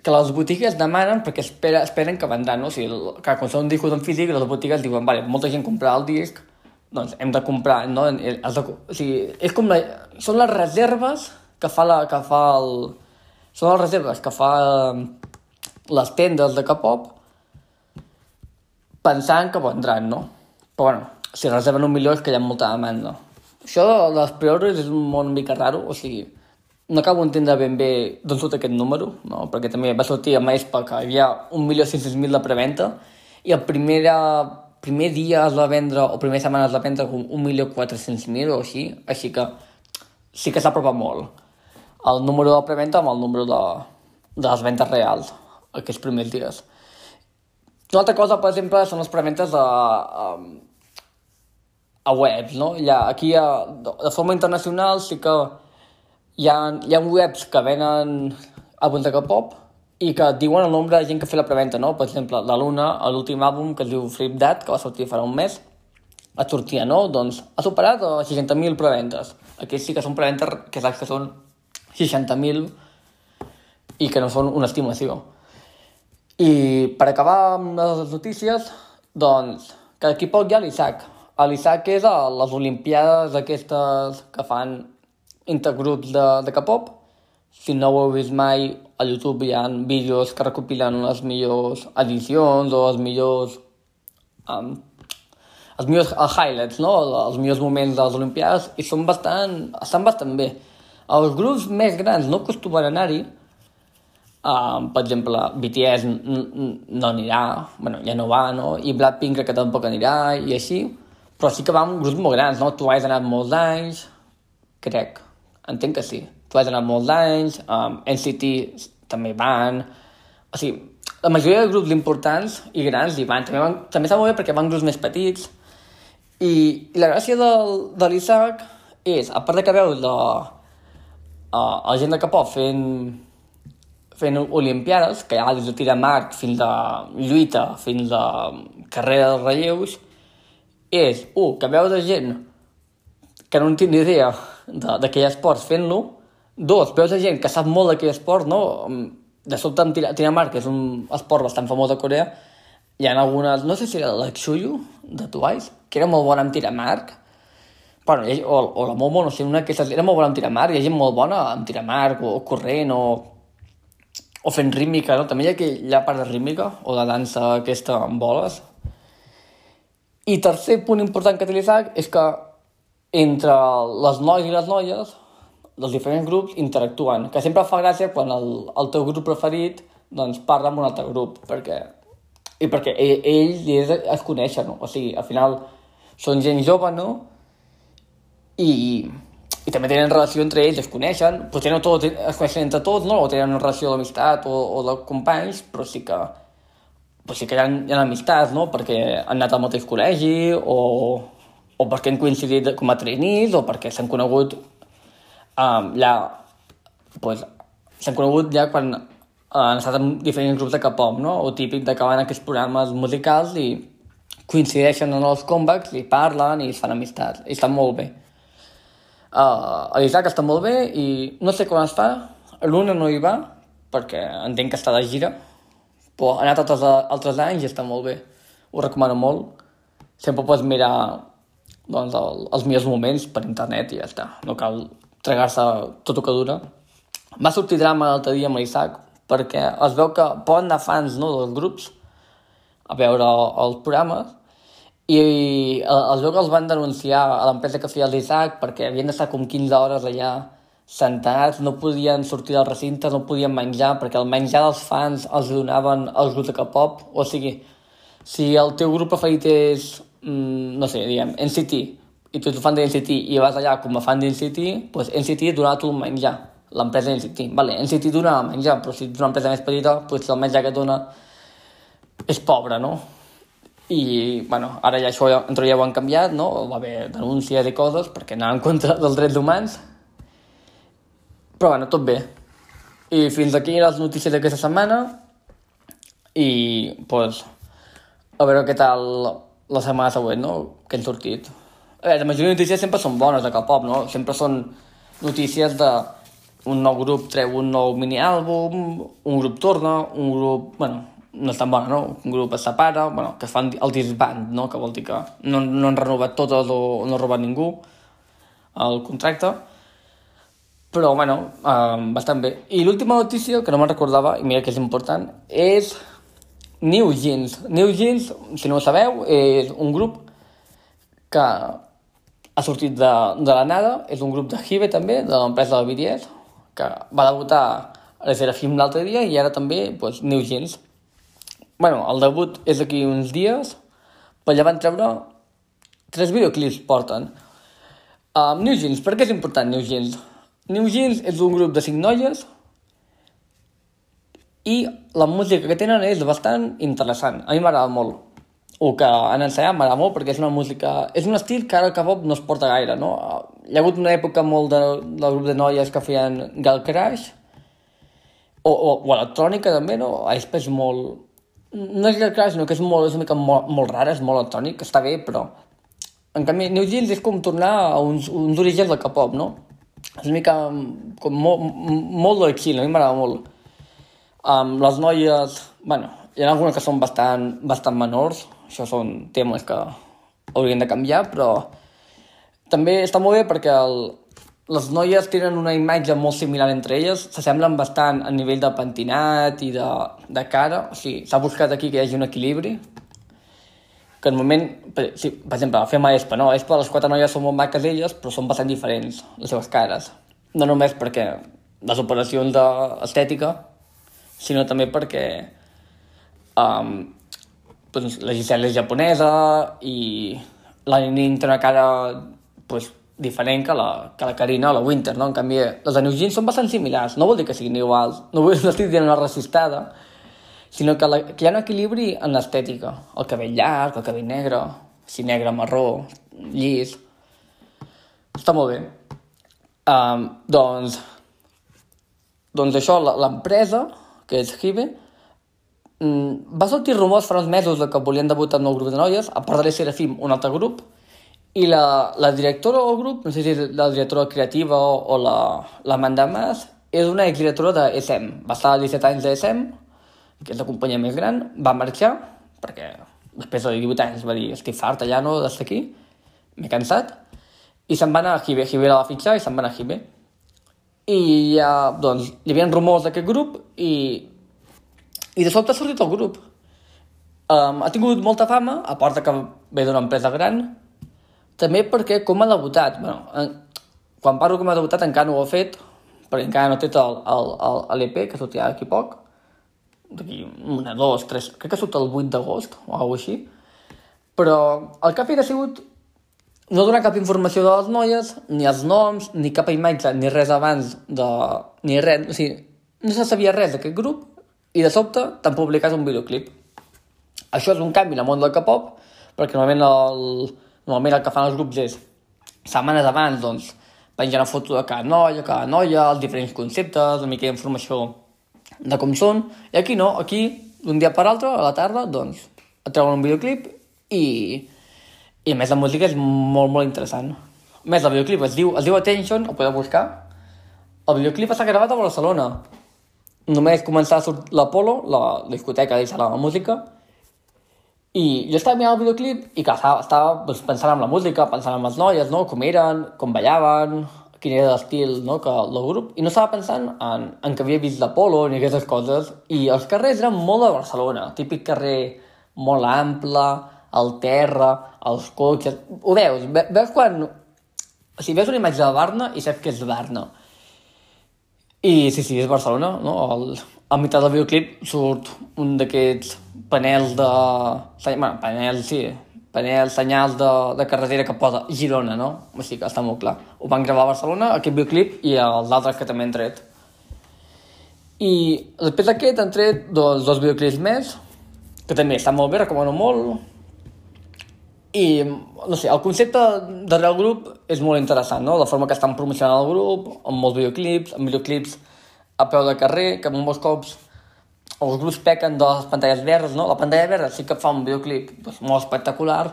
que les botigues demanen perquè espera, esperen que vendran, no? O sigui, que quan són discos en físic, les botigues diuen, vale, molta gent comprarà el disc, doncs hem de comprar, no? Has de, o sigui, és com la, són les reserves que fa, la, que fa el... Són les reserves que fa les tendes de K-pop pensant que vendran, no? Però bueno, si reserven un milió és que hi ha molta demanda. Això de les és un món mica raro, o sigui, no acabo d'entendre ben bé d'on surt aquest número, no? perquè també va sortir a Maespa que hi havia 1.500.000 de preventa i el primer, primer dia es va vendre, o primera setmana es va vendre com 1.400.000 o així, així que sí que s'apropa molt el número de preventa amb el número de, de les ventes reals aquests primers dies. Una altra cosa, per exemple, són les preventes de, a, a webs, no? Ja, aquí, a, de forma internacional, sí que hi ha, hi ha webs que venen àlbums de K-pop i que diuen el nombre de gent que fa la preventa, no? Per exemple, la Luna, l'últim àlbum que es diu Flip That, que va sortir fa un mes, a sortia, no? Doncs ha superat 60.000 preventes. Aquí sí que són preventes que saps que són 60.000 i que no són una estimació. I per acabar amb les notícies, doncs, que d'aquí poc hi ha l'Isaac. L'Isaac és a les Olimpiades aquestes que fan intergrups de, de K-pop. Si no ho heu vist mai, a YouTube hi ha vídeos que recopilen les millors edicions o els millors... Um, els millors highlights, no? Els millors moments de les Olimpiades i són bastant, estan bastant bé. Els grups més grans no acostumen a anar-hi, Um, per exemple, BTS no anirà, bueno, ja no va, no? I Blackpink crec que tampoc anirà, i així. Però sí que va amb grups molt grans, no? Twice ha anat molts anys, crec. Entenc que sí. Tu has anat molts anys, um, NCT també van... O sigui, la majoria de grups importants i grans hi van. També, van, també està molt bé perquè van grups més petits. I, i la gràcia del, de l'Isaac és, a part de que veus la, uh, la gent de Capó fent, fent olimpiades, que hi ha des de tirar marc fins a lluita, fins a carrera de relleus, és, un, que veus de gent que no en tinc ni idea d'aquell esport fent-lo. Dos, veus gent que sap molt d'aquell esport, no? De sobte amb tirar, tirar marc, que és un esport bastant famós a Corea, hi ha algunes, no sé si era la Xuyu, de Twice, que era molt bona amb tirar marc, bueno, o, o la Momo, no sé, una que era molt bona amb tirar marc, hi ha gent molt bona amb tirar marc, o, o corrent, o, o fent rítmica, no? També hi ha, ha part de rítmica, o de dansa aquesta amb boles. I tercer punt important que té l'Isaac és que entre les nois i les noies dels diferents grups interactuen, que sempre fa gràcia quan el, el teu grup preferit doncs parla amb un altre grup, perquè, i perquè ell, ells i ells es coneixen, no? o sigui, al final són gent jove, no? I, i també tenen relació entre ells, es coneixen, potser no tots es coneixen entre tots, no? o tenen una relació d'amistat o, o de companys, però sí que, però sí que hi ha, hi ha amistats, no? perquè han anat al mateix col·legi o, o perquè han coincidit com a trainees o perquè s'han conegut um, ja pues, s'han conegut ja quan han estat en diferents grups de K-pop, no? O típic de que van aquests programes musicals i coincideixen en els comebacks i parlen i es fan amistats. I estan molt bé. Uh, L'Isaac està molt bé i no sé quan està. L'una no hi va, perquè entenc que està de gira, però ha anat altres, altres anys i està molt bé. Ho recomano molt. Sempre pots mirar doncs, el, els millors moments per internet i ja està. No cal tragar-se tot el que dura. Va sortir drama l'altre dia amb l'Isaac, perquè es veu que poden anar fans no, dels grups a veure els programes i es veu que els van denunciar a l'empresa que feia l'Isaac perquè havien d'estar com 15 hores allà sentats, no podien sortir del recinte, no podien menjar, perquè el menjar dels fans els donaven els grups de K-pop, o sigui, si el teu grup preferit és, mm, no sé, diguem, NCT, i tu ets fan de NCT i vas allà com a fan d'NCT, doncs NCT et donarà tu el menjar, l'empresa NCT. Vale, NCT dona el menjar, però si ets una empresa més petita, doncs el menjar que et dona és pobre, no? I, bueno, ara ja això entre ja ho han canviat, no? Va haver denúncies i coses perquè anaven en contra dels drets humans. Però, bueno, tot bé. I fins aquí les notícies d'aquesta setmana. I, doncs, a veure què tal la setmana següent, no? Que han sortit. A veure, la majoria de notícies sempre són bones de K-pop, no? Sempre són notícies de un nou grup treu un nou mini-àlbum, un grup torna, un grup... Bueno, no és tan bona, no? Un grup es separa, bueno, que fan el disband, no? Que vol dir que no, no han renovat totes o no ha robat ningú el contracte. Però, bueno, um, bastant bé. I l'última notícia, que no me'n recordava, i mira que és important, és New Jeans. New Jeans, si no ho sabeu, és un grup que ha sortit de, de la nada, és un grup de Hive també, de l'empresa de BTS, que va debutar a Serafim l'altre dia i ara també pues, New Jeans. Bueno, el debut és d'aquí uns dies, però ja van treure tres videoclips porten. Um, New Jeans, per què és important New Jeans? New Jeans és un grup de cinc noies i la música que tenen és bastant interessant. A mi m'agrada molt o que han ensenyat m'agrada molt perquè és una música... És un estil que ara pop no es porta gaire, no? Hi ha hagut una època molt de, del grup de noies que feien Gal Crash o, o, o electrònica també, no? És molt... No és Crash, no, que és, molt, és una mica molt, molt rara, és molt electrònic, està bé, però... En canvi, New Jeans és com tornar a uns, uns orígens del K-pop, no? És una mica com molt, molt del chill, a mi m'agrada molt. Um, les noies, bueno, hi ha algunes que són bastant, bastant menors, això són temes que haurien de canviar, però també està molt bé perquè el, les noies tenen una imatge molt similar entre elles, s'assemblen bastant a nivell de pentinat i de, de cara, o sigui, s'ha buscat aquí que hi hagi un equilibri, que en moment, per, sí, per exemple, fem a Espa, no? A Espa les quatre noies són molt maques elles, però són bastant diferents, les seves cares. No només perquè les operacions d'estètica, sinó també perquè um, pues, la Gisela és japonesa i la Nin té una cara pues, diferent que la, que la Karina o la Winter, no? En canvi, les Jeans són bastant similars. No vol dir que siguin iguals, no, vull, no estic dient una racistada, sinó que, la, que hi ha un equilibri en l'estètica. El cabell llarg, el cabell negre, si negre, marró, llis... Està molt bé. Um, doncs, doncs això, l'empresa, que és Hive, Mm, va sortir rumors fa uns mesos de que volien debutar un nou grup de noies, a part de Serafim, un altre grup, i la, la directora del grup, no sé si és la directora creativa o, o la, la Amanda Mas, és una exdirectora de SM. Va estar 17 anys de SM, que és la companyia més gran, va marxar, perquè després de 18 anys va dir estic fart allà, no, d'estar aquí, m'he cansat, i se'n va anar a Hibe, Hibe la va fitxar i se'n va anar a Hibe. I ja, doncs, hi havia rumors d'aquest grup i i de sobte ha sortit el grup. Um, ha tingut molta fama, a part que ve d'una empresa gran, també perquè com ha debutat. Bueno, en, quan parlo com ha debutat encara no ho ha fet, perquè encara no té l'EP, que sortirà d'aquí poc. d'aquí una, dos, tres... Crec que surt el 8 d'agost o alguna així. Però el que ha fet ha sigut no donar cap informació de les noies, ni els noms, ni cap imatge, ni res abans de... ni res, o sigui, no se sabia res d'aquest grup i de sobte t'han publicat un videoclip. Això és un canvi en el món del K-pop, perquè normalment el, normalment el que fan els grups és setmanes abans, doncs, penjar una foto de cada noia, cada noia, els diferents conceptes, una mica d'informació de com són, i aquí no, aquí, d'un dia per altre, a la tarda, doncs, et treuen un videoclip i, i a més la música és molt, molt interessant. A més, el videoclip es diu, es diu Attention, el podeu buscar. El videoclip està gravat a Barcelona. Només començar a sortir l'Apolo, la discoteca deixa la música, i jo estava mirant el videoclip i que estava, estava doncs, pensant en la música, pensant en les noies, no? com eren, com ballaven, quin era l'estil no? que el grup, i no estava pensant en, en que havia vist l'Apolo ni aquestes coses, i els carrers eren molt de Barcelona, típic carrer molt ample, el terra, els cotxes... Ho veus? Ve, veus quan... O sigui, veus una imatge de Barna i saps que és Barna. I sí, sí, és Barcelona, no? El, a meitat del videoclip surt un d'aquests panels de... Bueno, panels, sí, panels, senyals de, de carretera que posa Girona, no? O sigui que està molt clar. Ho van gravar a Barcelona, aquest videoclip, i els altres que també han tret. I després d'aquest han tret dos, dos videoclips més, que també estan molt bé, recomano molt. I, no sé, el concepte darrere el grup és molt interessant, no? La forma que estan promocionant el grup, amb molts videoclips, amb videoclips a peu de carrer, que molts cops els grups pequen de les pantalles verdes, no? La pantalla verda sí que fa un videoclip doncs, molt espectacular,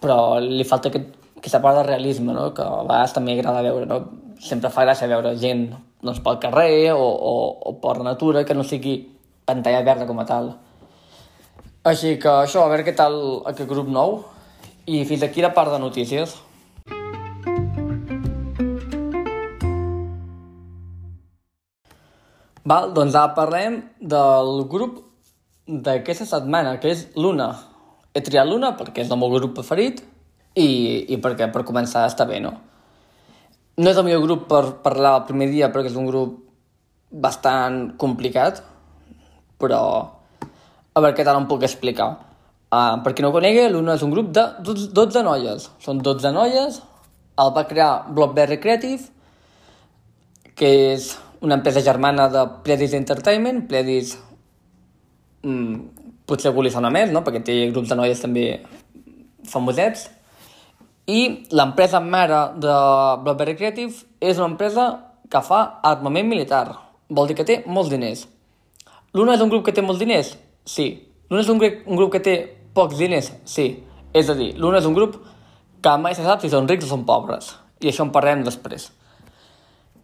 però li falta aquest, aquesta part de realisme, no? Que a vegades també agrada veure, no? Sempre fa gràcia veure gent doncs, pel carrer o, o, o per la natura que no sigui pantalla verda com a tal. Així que això, a veure què tal aquest grup nou. I fins aquí la part de notícies. Val, doncs ara parlem del grup d'aquesta setmana, que és Luna. He triat Luna perquè és el meu grup preferit i, i perquè per començar està bé, no? No és el millor grup per parlar el primer dia perquè és un grup bastant complicat, però a veure què tal em puc explicar. Uh, per qui no ho conegui, Luna és un grup de 12 noies. Són 12 noies, el va crear Blockberry Creative, que és una empresa germana de Pledis Entertainment, Pledis mm, potser algú li sona més, no? perquè té grups de noies també famosets, i l'empresa mare de Blackberry Creative és una empresa que fa armament militar, vol dir que té molts diners. L'una és un grup que té molts diners? Sí. L'una és un, un grup que té pocs diners? Sí. És a dir, l'una és un grup que mai se sap si són rics o són pobres. I això en parlem després.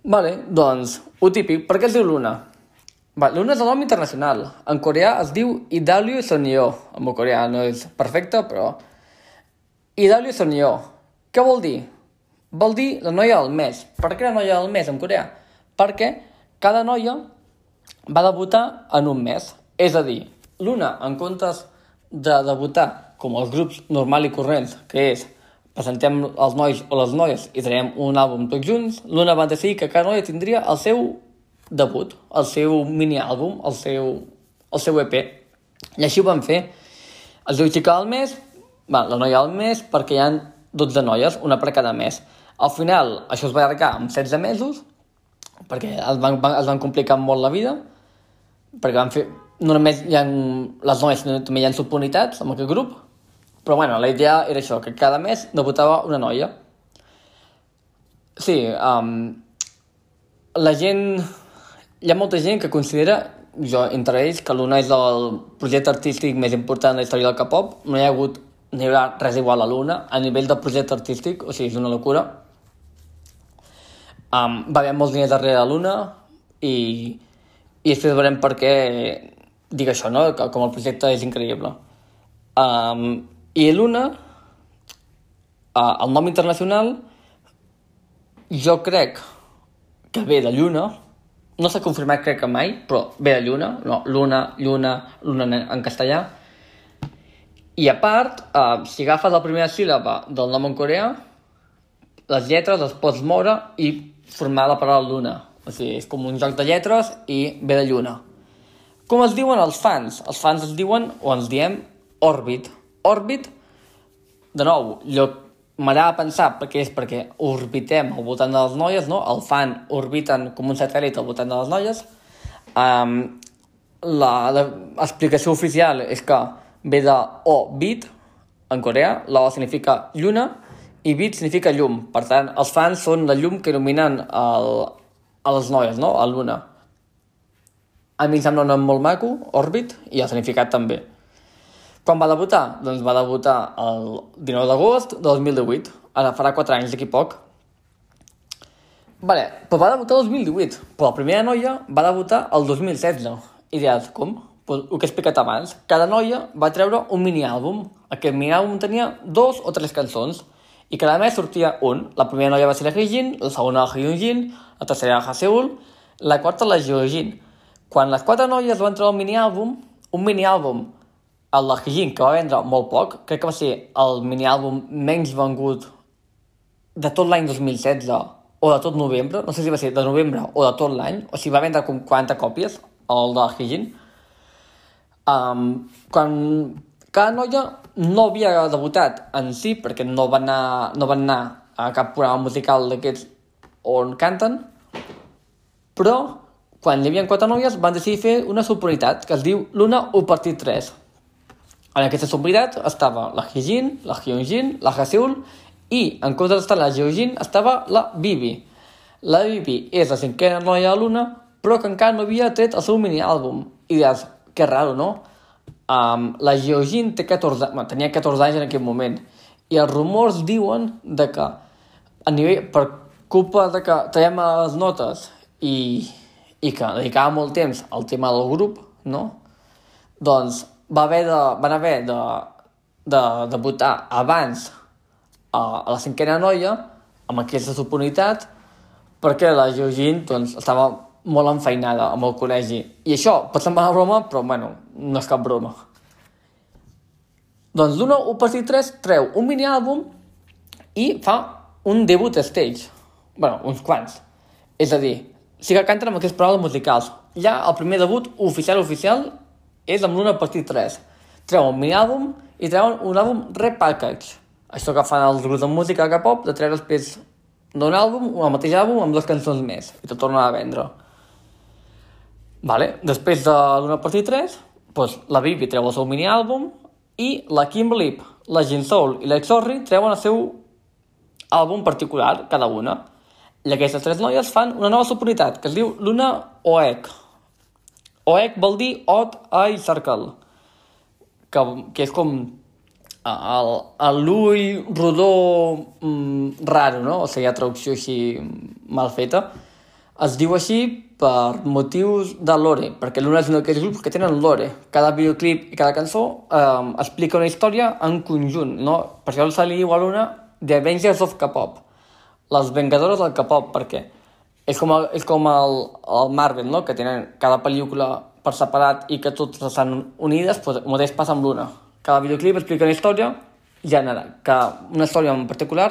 Vale, doncs, ho típic, per què es diu Luna? Va, Luna és el nom internacional. En coreà es diu Idalio Sonyo. En coreà no és perfecte, però... Idalio Sonyo. Què vol dir? Vol dir la noia del mes. Per què la noia del mes en coreà? Perquè cada noia va debutar en un mes. És a dir, Luna, en comptes de debutar com els grups normal i corrents, que és presentem els nois o les noies i traiem un àlbum tots junts, l'una va decidir que cada noia tindria el seu debut, el seu mini-àlbum, el seu, el seu EP. I així ho van fer. Es diu xica del mes, va, la noia del mes, perquè hi ha 12 noies, una per cada mes. Al final, això es va allargar amb 16 mesos, perquè es van, es van complicar molt la vida, perquè van fer... No només hi ha les noies, també hi ha subunitats amb aquest grup, però bueno, la idea era això, que cada mes debutava una noia. Sí, um, la gent... Hi ha molta gent que considera, jo entre ells, que l'Una és el projecte artístic més important de la història del K-pop. No hi ha hagut ni haurà res igual a l'Una a nivell de projecte artístic, o sigui, és una locura. Um, va haver molts diners darrere de l'Una i, i després veurem per què dic això, no? que com el projecte és increïble. Um, i l'una, eh, el nom internacional, jo crec que ve de lluna, no s'ha confirmat crec que mai, però ve de lluna, no, luna, lluna, luna en castellà. I a part, eh, si agafes la primera síl·laba del nom en coreà, les lletres les pots moure i formar la paraula luna. O sigui, és com un joc de lletres i ve de lluna. Com es diuen els fans? Els fans es diuen, o ens diem, Orbit. Orbit, de nou, lloc m'agrada pensar perquè és perquè orbitem al voltant de les noies, no? El fan orbiten com un satèl·lit al voltant de les noies. Um, L'explicació oficial és que ve de O-bit, en coreà, la O significa lluna i bit significa llum. Per tant, els fans són la llum que il·luminen el, a les noies, no? A l'una. A mi em sembla un nom molt maco, Orbit, i el significat també. Quan va debutar? Doncs va debutar el 19 d'agost de 2018. Ara farà 4 anys d'aquí poc. Vale, però va debutar el 2018, però la primera noia va debutar el 2016. I diràs, com? Pues, el que he explicat abans. Cada noia va treure un mini-àlbum. Aquest mini-àlbum tenia dos o tres cançons i cada mes sortia un. La primera noia va ser la Heijin, la segona la Hyunjin, la tercera la Haseul, la quarta la Jeojin. Quan les quatre noies van treure un mini-àlbum, un mini-àlbum el de Hijin, que va vendre molt poc, crec que va ser el mini-àlbum menys vengut de tot l'any 2016 o de tot novembre, no sé si va ser de novembre o de tot l'any, o si va vendre com 40 còpies, el de Hijin. Um, quan cada noia no havia debutat en si, perquè no van anar, no van anar a cap programa musical d'aquests on canten, però quan hi havia quatre noies van decidir fer una subunitat que es diu Luna 1 partit 3 en aquesta subunitat estava la Hijin, la Hyunjin, la Haseul i, en comptes d'estar la Jeojin, estava la Bibi. La Bibi és la cinquena noia de l'una, però que encara no havia tret el seu mini-àlbum. I diràs, que raro, no? Um, la Jeojin té 14, bueno, tenia 14 anys en aquell moment i els rumors diuen de que a nivell, per culpa de que traiem les notes i, i que dedicava molt temps al tema del grup, no? Doncs va haver de, van haver de, de, de votar abans a, a la cinquena noia amb aquesta oportunitat perquè la Georgine doncs, estava molt enfeinada amb el col·legi. I això pot semblar una broma, però bueno, no és cap broma. Doncs l'Uno 1 per 3 treu un mini-àlbum i fa un debut stage. bueno, uns quants. És a dir, sí que canten amb aquestes paraules musicals. Ja el primer debut oficial oficial és amb l'una partit 3. Treuen un mini-àlbum i treuen un àlbum repackage. Això que fan els grups de música que pop, de treure després d'un àlbum, un mateix àlbum amb dues cançons més, i te tornen a vendre. Vale. Després de l'una partit 3, doncs, la Bibi treu el seu mini-àlbum i la Kim Lip, la Jin Soul i la Exorri treuen el seu àlbum particular, cada una. I aquestes tres noies fan una nova subunitat, que es diu Luna Oek. Oec vol dir Odd Eye Circle, que, que és com l'ull rodó mm, raro, no? O sigui, hi ha traducció així mal feta. Es diu així per motius de lore, perquè l'una és un d'aquells grups que tenen lore. Cada videoclip i cada cançó eh, explica una història en conjunt, no? Per això se li diu a l'una The Avengers of K-pop, les vengadores del K-pop, perquè és com, és com el, el Marvel, no? que tenen cada pel·lícula per separat i que totes estan unides, doncs el mateix passa amb l'una. Cada videoclip explica una història general, que una història en particular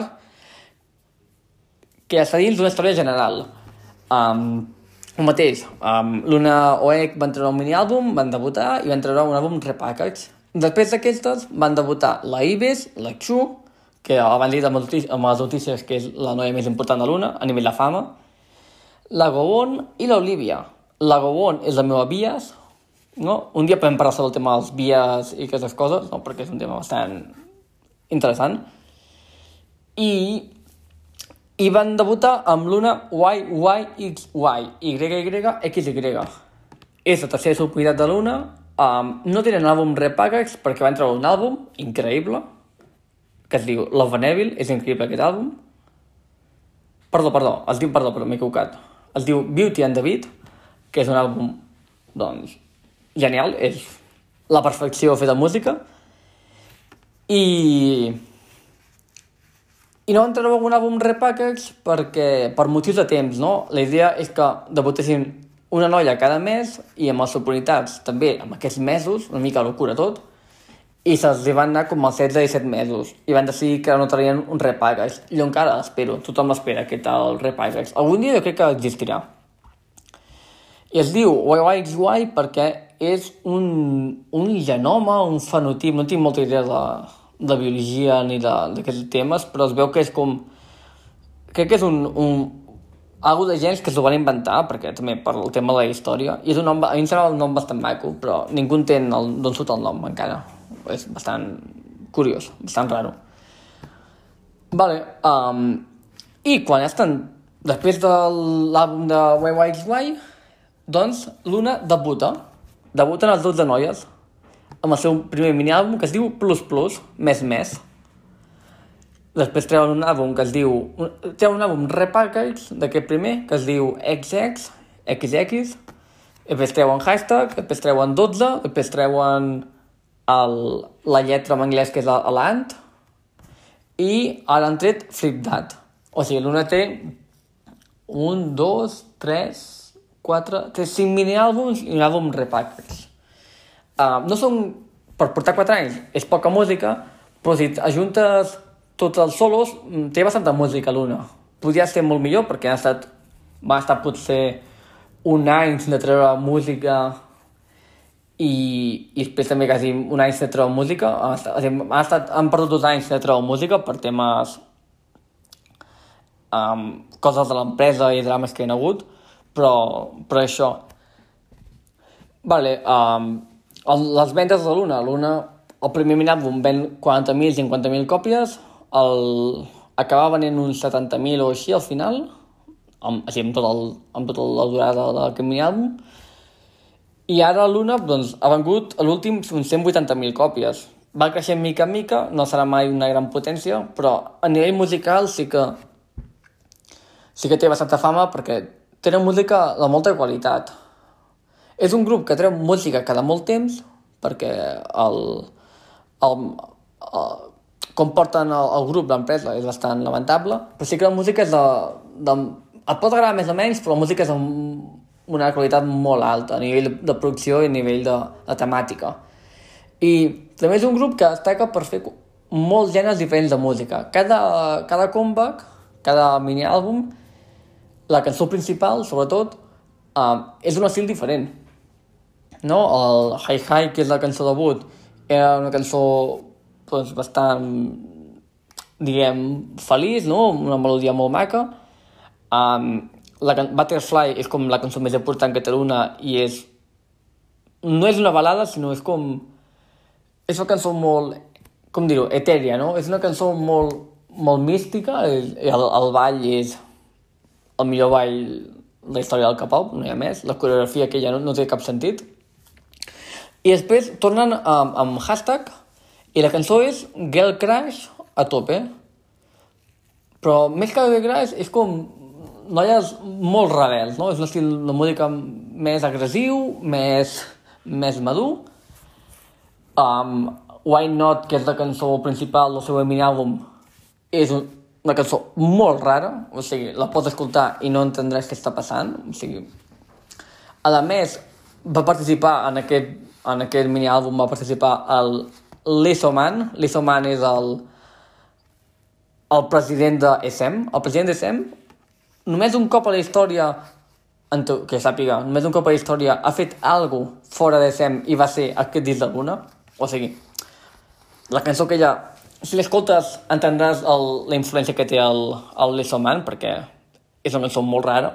que està dins d'una història general. Um, el mateix, um, l'Una OEC van treure un mini-àlbum, van debutar i van treure un àlbum repackage. Després d'aquestes van debutar la Ibis, la Chu, que abans dit amb les notícies que és la noia més important de l'una a nivell de fama, la Gobon i l'Olivia. La Gobon és la meva bias, no? Un dia podem parlar sobre el tema dels bias i aquestes coses, no? perquè és un tema bastant interessant. I, i van debutar amb l'una YYXY, YYXY. És la tercera subunitat de l'una, um, no tenen àlbum repackage perquè van treure un àlbum increïble, que es diu Love and Evil, és increïble aquest àlbum. Perdó, perdó, es diu perdó, però m'he equivocat es diu Beauty and the Beat, que és un àlbum, doncs, genial, és la perfecció feta música, i... I no van treure un àlbum repackage perquè, per motius de temps, no? La idea és que debutessin una noia cada mes i amb les oportunitats també amb aquests mesos, una mica locura tot, i se'ls van anar com als 16-17 mesos i van decidir que no traien un repackage. Jo encara l'espero, tothom l'espera, aquest el repackage. Algun dia jo crec que existirà. I es diu YYXY perquè és un, un genoma, un fenotip, no tinc molta idea de, de biologia ni d'aquests temes, però es veu que és com... Crec que és un, un, algo de gens que s'ho van inventar, perquè també per el tema de la història, i és un nom, a mi em sembla un nom bastant maco, però ningú entén d'on surt el nom encara. És bastant curiós, bastant raro. Vale, um, i quan estan, després de l'àlbum de YYXY, doncs Luna debuta, debuten els 12 noies, amb el seu primer mini-àlbum que es diu Plus Plus, Més Més, Després treuen un àlbum que es diu... Treuen un àlbum repackage d'aquest primer, que es diu XX, XX, després treuen hashtag, després treuen 12, després treuen el, la lletra en anglès que és l'ant, i ara han tret Flip That. O sigui, l'una té un, dos, tres, quatre, té cinc mini-àlbums i un àlbum repackage. Uh, no són... Per portar quatre anys és poca música, però si ajuntes tots els solos, mm, té bastanta música l'una. Podria ser molt millor perquè ha estat, va estar potser un any sense treure música i, i després també quasi un any sense treure música. Ha estat, ha estat, han perdut dos anys sense treure música per temes um, coses de l'empresa i drames que hi ha hagut, però, però això. Vale, um, les vendes de l'una. L'una, el primer minàlbum ven 40.000 50.000 còpies, el, acabava venent uns 70.000 o així al final, amb, així, amb, tot el, amb tota la durada del mini àlbum, i ara l'una doncs, ha vengut a l'últim uns 180.000 còpies. Va creixent mica en mica, no serà mai una gran potència, però a nivell musical sí que sí que té bastanta fama perquè tenen música de molta qualitat. És un grup que treu música cada molt temps perquè el, el, el com porten el, el grup, l'empresa, és bastant lamentable, però sí que la música és de, de... Et pot agradar més o menys, però la música és de una qualitat molt alta a nivell de, producció i a nivell de, de temàtica. I també és un grup que destaca per fer molts gèneres diferents de música. Cada, cada comeback, cada mini-àlbum, la cançó principal, sobretot, uh, és un estil diferent. No? El Hi Hi, que és la cançó debut, era una cançó doncs, bastant, diguem, feliç, no? Una melodia molt maca. Um, la Butterfly és com la cançó més important que té l'una i és... No és una balada, sinó és com... És una cançó molt, com dir-ho, etèria, no? És una cançó molt, molt mística, el, el ball és el millor ball de la història del K-pop, no hi ha més. La coreografia que ja no, no té cap sentit. I després tornen amb, amb hashtag, i la cançó és Girl Crush a tope. Però més que Girl Crush és com noies molt rebels, no? És un estil de música més agressiu, més, més madur. Um, Why Not, que és la cançó principal del seu mini-àlbum, és un, una cançó molt rara, o sigui, la pots escoltar i no entendràs què està passant, o sigui... A més, va participar en aquest, en aquest mini-àlbum, va participar al l'Esoman. L'Esoman és el, el president de ESEM. El president d'ESEM, només un cop a la història, que sàpiga, només un cop a la història ha fet algo fora d'ESEM i va ser aquest disc d'alguna. O sigui, la cançó que ella... Si l'escoltes entendràs el, la influència que té el, el Lesoman, perquè és una cançó molt rara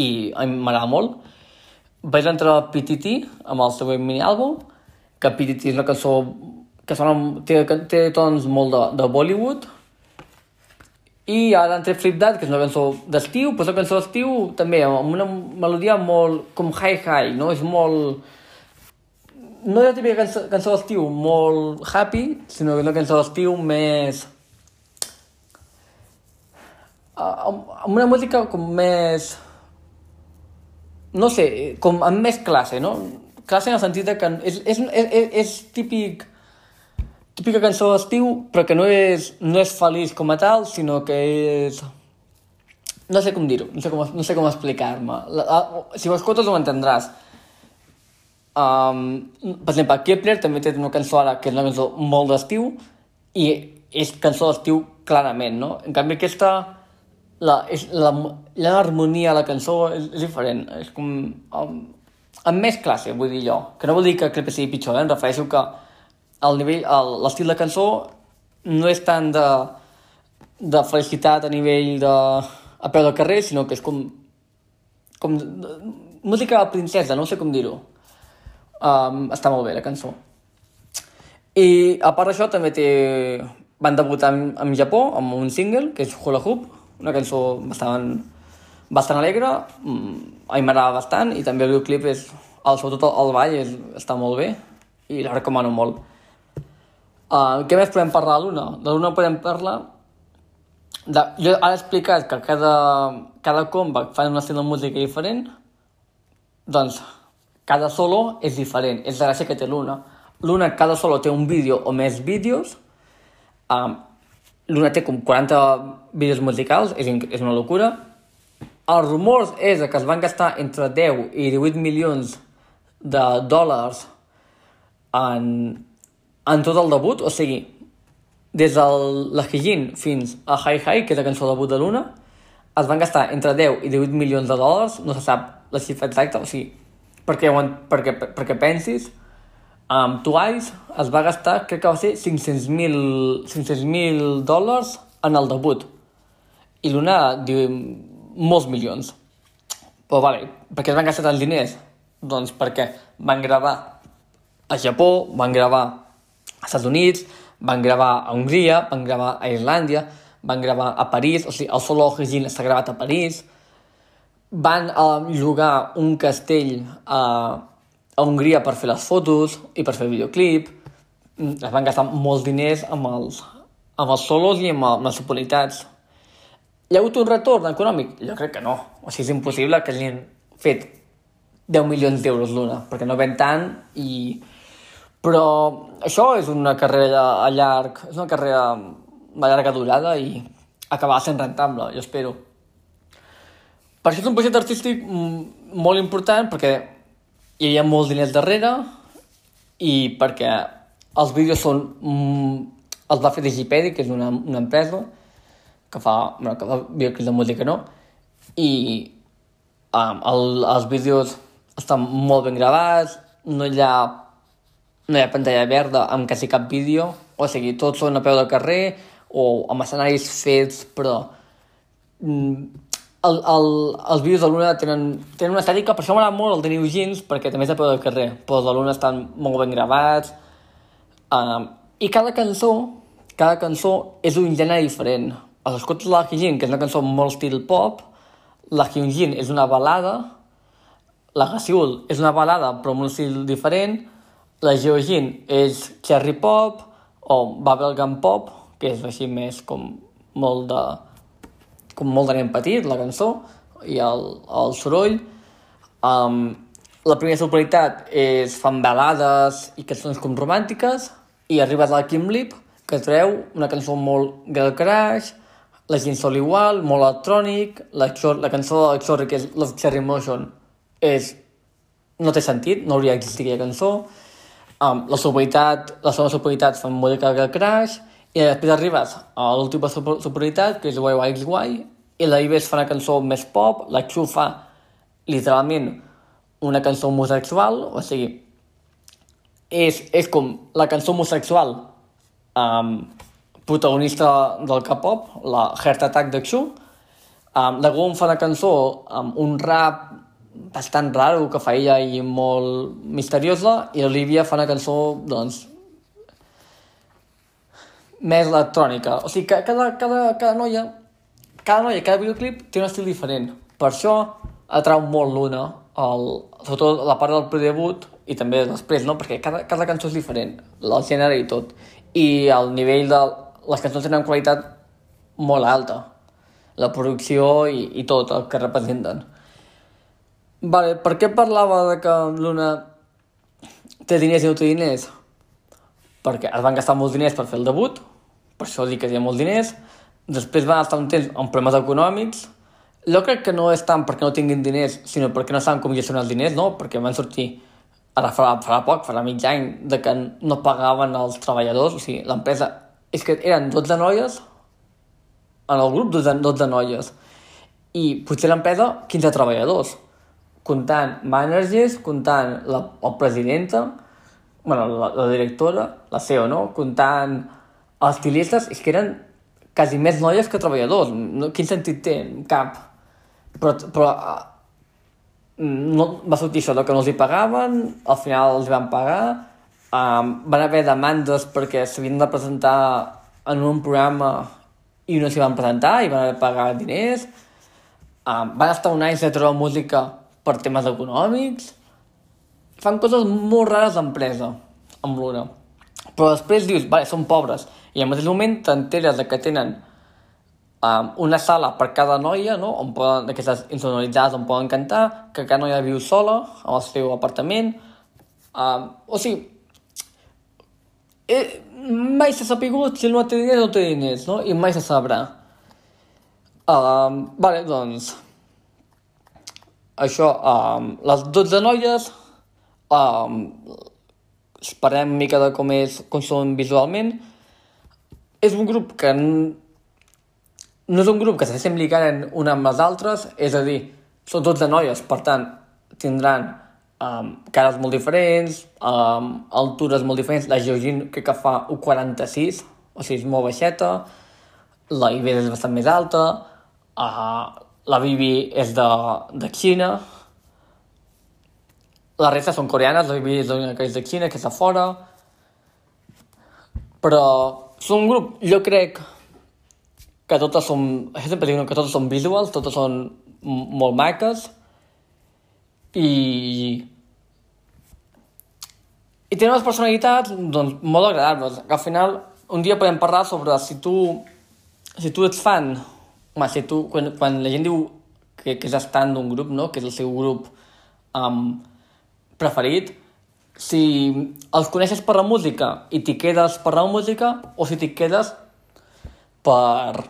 i m'agrada molt. Vaig entrar a PTT amb el seu mini-àlbum, que PTT és una cançó que sona, té, té tons molt de, de Bollywood, i ara han tret Flip That, que és una cançó d'estiu, però és una cançó d'estiu també amb una melodia molt com high-high, no? És molt... No és la típica cançó, cançó d'estiu molt happy, sinó que és una cançó d'estiu més... amb una música com més... No sé, com amb més classe, no? Classe en el sentit que és, és, és, és típic típica cançó d'estiu, però que no és, no és feliç com a tal, sinó que és... No sé com dir-ho, no sé com, no sé com explicar-me. Si ho escoltes ho entendràs. Um, per exemple, Kepler també té una cançó ara que és una cançó molt d'estiu i és cançó d'estiu clarament, no? En canvi aquesta, la, és, la, de la cançó és, és diferent. És com... Um, amb més classe, vull dir jo. Que no vol dir que clip sigui pitjor, eh? em refereixo que el nivell, l'estil de cançó no és tant de, de felicitat a nivell de a peu de carrer, sinó que és com, com música de princesa, no sé com dir-ho. Um, està molt bé la cançó. I a part d'això també té... van debutar en, en Japó amb un single, que és Hula Hoop, una cançó bastant, bastant alegre, mm, a mi m'agrada bastant, i també el videoclip és, el, sobretot el ball és, està molt bé, i la recomano molt. Uh, què més podem parlar de l'una? De l'una podem parlar... De, jo he explicat que cada, cada comeback fa un estil de música diferent, doncs cada solo és diferent, és la gràcia que té l'una. L'una, cada solo té un vídeo o més vídeos, um, l'una té com 40 vídeos musicals, és, és una locura. Els rumors és que es van gastar entre 10 i 18 milions de dòlars en, en tot el debut, o sigui, des de la Hijin fins a Hi Hi, que és la cançó debut de l'una, es van gastar entre 10 i 18 milions de dòlars, no se sap la xifra exacta, o sigui, perquè, perquè, perquè pensis, um, Twice es va gastar, crec que va ser 500.000 500 dòlars en el debut. I Luna diu molts milions. Però vale, per què es van gastar tants diners? Doncs perquè van gravar a Japó, van gravar als Estats Units, van gravar a Hongria, van gravar a Islàndia, van gravar a París, o sigui, el Solo Hijin està gravat a París, van uh, llogar un castell a, a Hongria per fer les fotos i per fer videoclip. Mm, es van gastar molts diners amb els, amb els solos i amb, amb les subunitats. Hi ha hagut un retorn econòmic? Jo crec que no. O sigui, és impossible que hagin fet 10 milions d'euros l'una, perquè no ven tant i... Però això és una carrera a llarg, és una carrera a llarga durada i acabarà sent rentable, jo espero. Per això és un projecte artístic molt important perquè hi havia molts diners darrere i perquè els vídeos són... Els va fer Digipedi, que és una, una empresa que fa, bueno, que fa videoclips de música, no? I um, el, els vídeos estan molt ben gravats, no hi ha, no hi ha pantalla verda amb quasi cap vídeo, o sigui, tots són a peu de carrer o amb escenaris fets, però mm, el, el, els vídeos de Luna tenen, tenen una estètica, per això m'agrada molt el de New Jeans, perquè també és de peu del carrer, però els de Luna estan molt ben gravats, um, i cada cançó, cada cançó és un gènere diferent. Els escoltes la Hyunjin, que és una cançó molt estil pop, la Hyunjin és una balada, la Gaseul és una balada però amb un estil diferent, la Geojin és cherry pop o bubblegum pop, que és així més com molt de com molt de nen petit, la cançó, i el, el soroll. Um, la primera subqualitat és fan balades i cançons com romàntiques, i arribes al Kim Lip, que treu una cançó molt girl crash, la gent sol igual, molt electrònic, la, la cançó de Xorri, que és Love Cherry Motion, és... no té sentit, no hauria d'existir aquella cançó. Um, la superioritat, la segona superioritat fan música girl crash, i després arribes a l'última superioritat, que és YYXY, i la Ives fa una cançó més pop, la Q fa literalment una cançó homosexual, o sigui, és, és com la cançó homosexual um, protagonista del K-pop, la Heart Attack de Xu. Um, la Gom fa una cançó amb un rap bastant raro que fa ella i molt misteriosa, i l'Olivia fa una cançó, doncs, més electrònica. O sigui, cada, cada, cada noia, cada noia, cada videoclip té un estil diferent. Per això atrau molt l'una, sobretot la part del predebut i també després, no? Perquè cada, cada cançó és diferent, el gènere i tot. I el nivell de... Les cançons tenen qualitat molt alta. La producció i, i tot el que representen. Vale, per què parlava de que l'una té diners i no té diners? Perquè es van gastar molts diners per fer el debut, per això dic que hi ha molts diners, després van estar un temps amb problemes econòmics, jo crec que no és tant perquè no tinguin diners, sinó perquè no saben com gestionar els diners, no? Perquè van sortir ara farà, farà poc, farà mig any, de que no pagaven els treballadors, o sigui, l'empresa... És que eren 12 noies, en el grup 12, 12 noies, i potser l'empresa 15 treballadors. Comptant managers, comptant la, la presidenta, bueno, la, la directora, la CEO, no? Comptant els estilistes, és que eren quasi més noies que treballadors. No, quin sentit té? Cap. Però, però no va sortir això, que no els hi pagaven, al final els van pagar, um, van haver demandes perquè s'havien de presentar en un programa i no s'hi van presentar i van haver de pagar diners, um, van estar un any sense treure música per temes econòmics, fan coses molt rares d'empresa amb l'una. Però després dius, vale, són pobres, i al mateix moment t'enteres que tenen um, una sala per cada noia, no? on poden, d'aquestes insonoritzades on poden cantar, que cada noia viu sola al seu apartament. Um, o sigui, eh, mai s'ha sapigut si no té diners o no té diners, no? I mai se sabrà. Um, vale, doncs... Això, um, les 12 noies, um, esperem una mica de com, és, com són visualment. És un grup que no és un grup que s'assembli gaire una amb les altres, és a dir, són tots de noies, per tant, tindran um, cares molt diferents, um, altures molt diferents. La Georgine crec que fa 1,46, o sigui, és molt baixeta. La Iber és bastant més alta. Uh, la Bibi és de, de Xina. La resta són coreanes, la Bibi és l'única que és de Xina, que és de fora. Però són un grup, jo crec, que totes són, sempre diuen que totes són visuals, totes són molt maques i i tenen unes personalitats doncs, molt agradables, que al final un dia podem parlar sobre si tu si tu ets fan home, si tu, quan, quan la gent diu que, que és estant d'un grup, no? que és el seu grup um, preferit si els coneixes per la música i t'hi quedes per la música o si t'hi quedes per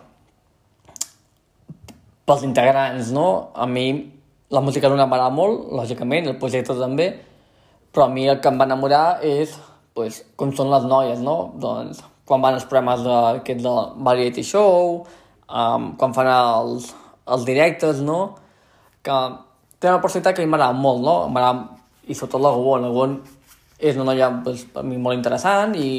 pels integrants, no? A mi la música d'una m'agrada molt, lògicament, el projecte també, però a mi el que em va enamorar és pues, com són les noies, no? Doncs quan van els programes de, aquest de variety show, um, quan fan els, els directes, no? Que té una personalitat que a mi m'agrada molt, no? M'agrada, i sobretot la Gobon, la Gobon és una noia pues, per mi molt interessant i,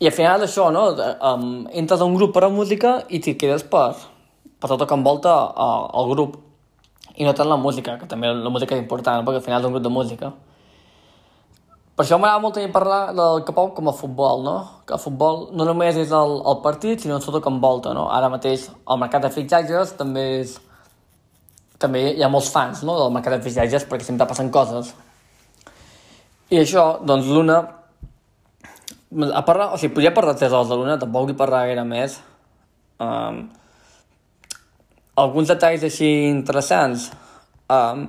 i al final això, no? Um, entres a un grup per a música i t'hi quedes per, per tot el que envolta uh, el grup i no tant la música, que també la música és important, perquè al final és un grup de música. Per això m'agrada molt també parlar del K-pop com a futbol, no? Que el futbol no només és el, el partit, sinó tot el que envolta, no? Ara mateix el mercat de fitxatges també és... També hi ha molts fans, no?, del mercat de fitxatges perquè sempre passen coses. I això, doncs, l'Una... A parlar... O sigui, podria parlar tres hores de l'Una, tampoc vull parlar gaire més. Um, alguns detalls així interessants. Um,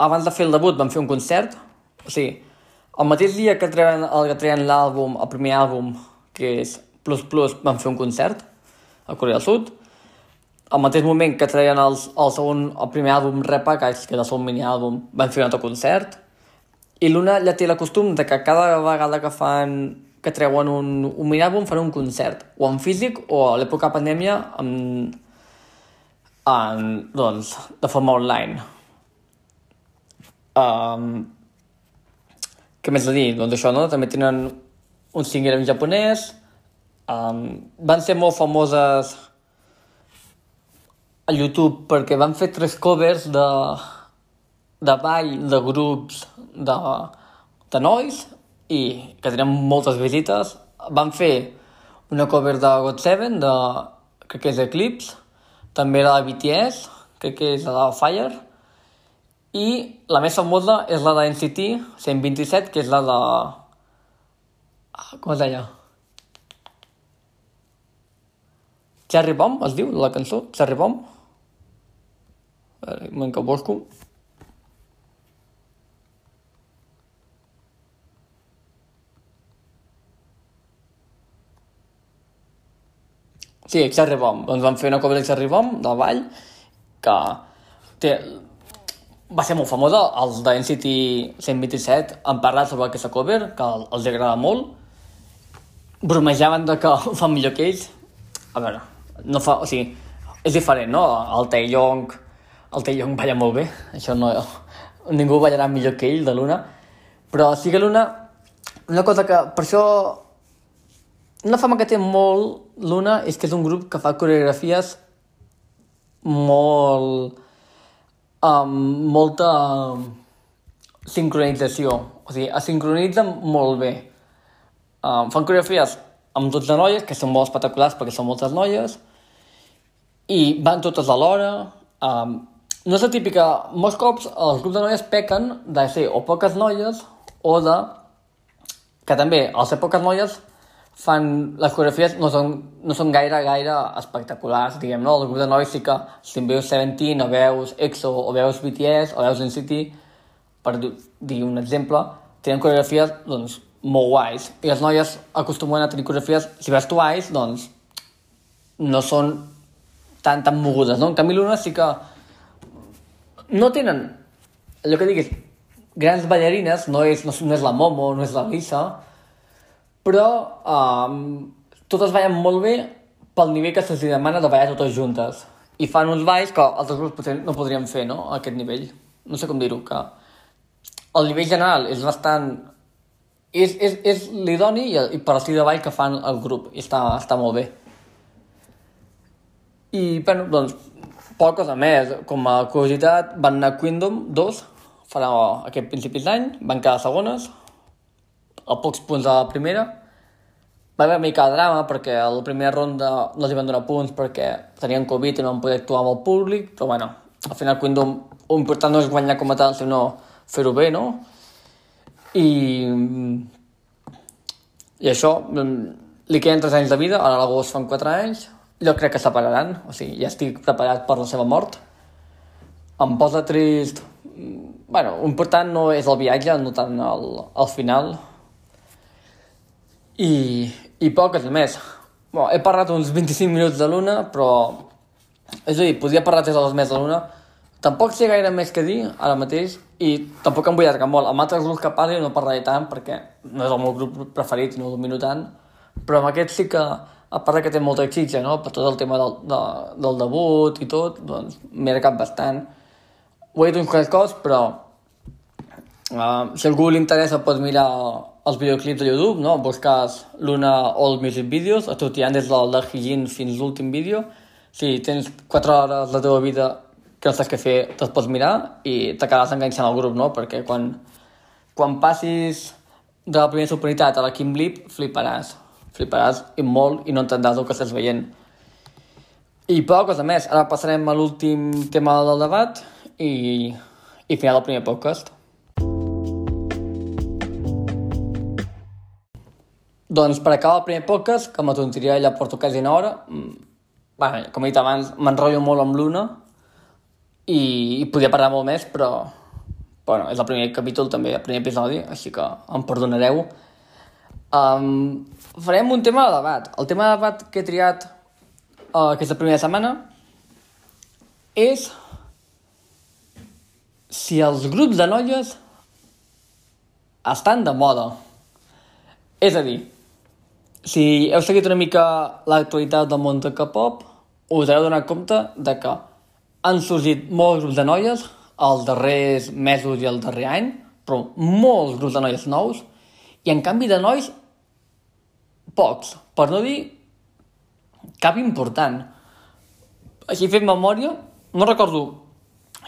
abans de fer el debut van fer un concert, o sigui, el mateix dia que treien, el que treien l'àlbum, el primer àlbum, que és Plus Plus, van fer un concert a Corea del Sud. Al mateix moment que treien el, el, segon, el primer àlbum Repackage, que és el segon mini-àlbum, van fer un altre concert. I l'una ja té la costum de que cada vegada que fan que treuen un, un mini-àlbum fan un concert, o en físic o a l'època pandèmia amb, en, doncs, de forma online. Um, què més a dir? Doncs això, no? També tenen un single en japonès, um, van ser molt famoses a YouTube perquè van fer tres covers de, de ball de grups de, de nois i que tenen moltes visites. Van fer una cover de God7, de, crec que és Eclipse, també la de BTS, crec que és de Fire, i la més famosa és la de NCT 127, que és la de... Ah, com es deia? Cherry Bomb, es diu, la cançó? Cherry Bomb? A veure, un que busco. Sí, Cherry Bomb. Doncs van fer una cover de Cherry Bomb, de ball, que té... va ser molt famosa. Els de NCT 127 han parlat sobre aquesta cover, que els agrada molt. Bromejaven de que (laughs) ho fan millor que ells. A veure, no fa... O sigui, és diferent, no? El Taeyong el Taeyong balla molt bé, això no... (laughs) Ningú ballarà millor que ell, de l'una. Però sí que l'una... Una cosa que... Per això... Una fama que té molt l'una és que és un grup que fa coreografies molt... amb molta sincronització. O sigui, es sincronitzen molt bé. Um, fan coreografies amb tots de noies, que són molt espectaculars perquè són moltes noies, i van totes alhora. Um, no és la típica... Molts cops els grups de noies pequen de ser o poques noies o de... que també, al ser poques noies, fan... les coreografies no són, no són gaire, gaire espectaculars, diguem, no? El grup de noies sí que si veus Seventeen, o veus EXO, o veus BTS, o veus NCT, per dir un exemple, tenen coreografies, doncs, molt guais. I les noies acostumen a tenir coreografies, si veus Twice, doncs, no són tan, tan mogudes, no? En canvi, l'una sí que no tenen, allò que diguis, grans ballarines, no és, no, no és la Momo, no és la Lisa, però um, totes ballen molt bé pel nivell que se'ls demana de ballar totes juntes. I fan uns balls que altres grups potser no podrien fer, no?, a aquest nivell. No sé com dir-ho, que el nivell general és bastant... És, és, és l'idoni i, i per l'estil de ball que fan el grup, i està, està molt bé. I, bueno, doncs, poca cosa més. Com a curiositat, van anar Kingdom 2, farà aquest principis d'any, van quedar segones, a pocs punts de la primera. Va haver mica de drama perquè a la primera ronda no els van donar punts perquè tenien Covid i no van poder actuar amb el públic, però bueno, al final Kingdom, important no és guanyar com a tal, sinó fer-ho bé, no? I, i això, li queden 3 anys de vida, ara l'agost fan 4 anys, jo crec que separaran, o sigui, ja estic preparat per la seva mort. Em posa trist... bueno, important no és el viatge, no tant el, el final. I, i poques més. Bueno, he parlat uns 25 minuts de l'una, però... És a dir, podria parlar 3 hores més de l'una. Tampoc sé gaire més que dir ara mateix i tampoc em vull allargar molt. Amb altres grups que parli no parlaré tant perquè no és el meu grup preferit no el domino tant, però amb aquest sí que a part que té molta exigència, no?, per tot el tema del, de, del debut i tot, doncs m'he recat bastant. Ho he dit uns quants cops, però uh, si algú li interessa pot mirar els videoclips de YouTube, no?, busques l'una All Music Videos, sortiran des de Hijin fins l'últim vídeo. Si tens 4 hores de la teva vida que no saps què fer, te'ls pots mirar i t'acabaràs enganxant al grup, no?, perquè quan, quan passis de la primera superioritat a la Kim Blip, fliparàs fliparàs i molt i no entendràs el que estàs veient. I poca cosa més. Ara passarem a l'últim tema del debat i, i final del primer podcast. Doncs per acabar el primer podcast, que me tonteria ja porto quasi una hora, mm, bueno, com he dit abans, m'enrotllo molt amb l'una i, i podia parlar molt més, però bueno, és el primer capítol també, el primer episodi, així que em perdonareu. Um, farem un tema de debat. El tema de debat que he triat uh, aquesta primera setmana és si els grups de noies estan de moda. És a dir, si heu seguit una mica l'actualitat del món de K-pop, us heu donat compte de que han sorgit molts grups de noies els darrers mesos i el darrer any, però molts grups de noies nous, i en canvi de nois pocs, per no dir cap important. Així fet memòria, no recordo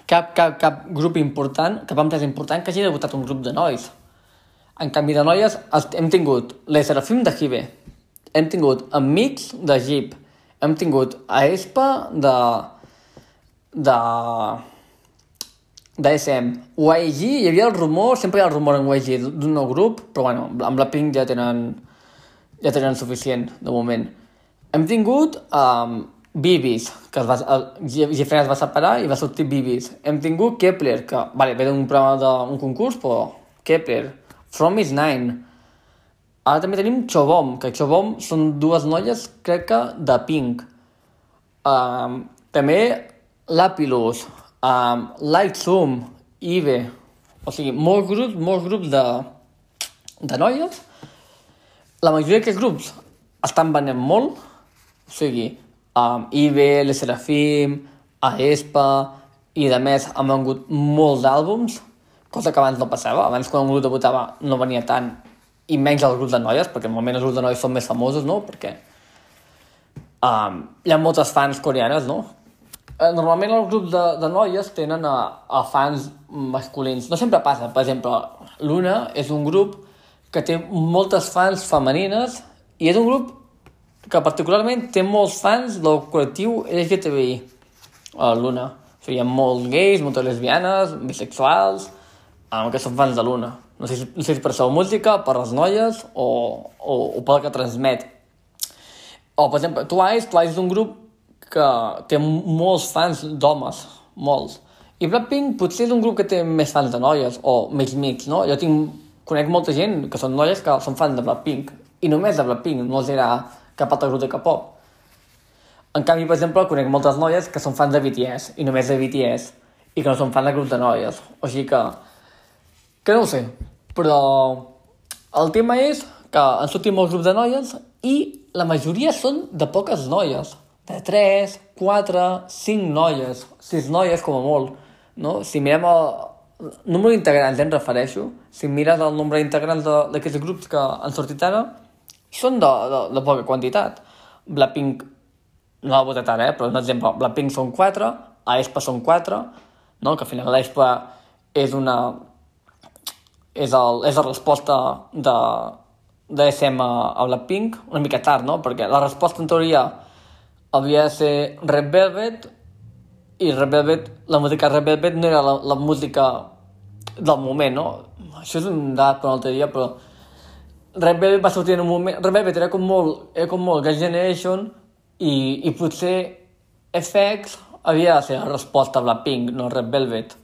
cap, cap, cap grup important, cap empresa important que hagi debutat un grup de nois. En canvi de noies hem tingut les Serafim de Hibe, hem tingut Amics de Jeep, hem tingut a Espa de... de de SM. YG, hi havia el rumor, sempre hi ha el rumor en YG d'un nou grup, però bueno, amb la Pink ja tenen ja tenen suficient, de moment. Hem tingut um, Bibis, que es va, Gifren es va separar i va sortir Bibis. Hem tingut Kepler, que vale, ve d'un programa d'un concurs, però Kepler. From is Nine. Ara també tenim Chobom, que Chobom són dues noies, crec que, de Pink. Um, també Lapilus, um, Lightroom, Ive, o sigui, molts grups, molts grups de, de noies la majoria d'aquests grups estan venent molt, o sigui, um, IBE, Les Serafim, Aespa, i a més han vengut molts àlbums, cosa que abans no passava. Abans quan un grup debutava no venia tant, i menys els grups de noies, perquè normalment els grups de noies són més famosos, no? Perquè um, hi ha moltes fans coreanes, no? Eh, normalment els grups de, de noies tenen a, a fans masculins. No sempre passa. Per exemple, Luna és un grup que té moltes fans femenines i és un grup que particularment té molts fans del col·lectiu LGTBI, a Luna. O sigui, hi ha molts gais, moltes lesbianes, bisexuals, um, que són fans de Luna. No sé, no sé si per la música, per les noies o, o, o pel que transmet. O, per exemple, Twice, Twice és un grup que té molts fans d'homes, molts. I Blackpink potser és un grup que té més fans de noies, o més mix, no? Jo tinc, conec molta gent que són noies que són fans de Blackpink, i només de Blackpink, no els era cap altre grup de K-pop. En canvi, per exemple, conec moltes noies que són fans de BTS, i només de BTS, i que no són fans de grup de noies. O sigui que... que no ho sé, però el tema és que han sortit molts grups de noies i la majoria són de poques noies. De 3, 4, 5 noies, 6 noies com a molt. No? Si mirem el número d'integrants, em refereixo, si mires el nombre d'integrants d'aquests grups que han sortit ara, són de, de, de poca quantitat. Blackpink, no l'ha votat ara, eh? però un exemple, Blackpink són 4, aespa són 4, no? que al final l'AESPA és una... és, el, és la resposta de, de SM a, Blackpink, una mica tard, no? Perquè la resposta en teoria havia de ser Red Velvet i Red Velvet, la música Red Velvet no era la, la música del moment, no? Això és un dat per un altre dia, però Red Velvet va sortir en un moment... Red Velvet era com molt, era com molt Girls' Generation i, i potser FX havia de ser la resposta a Blackpink, no Red Velvet.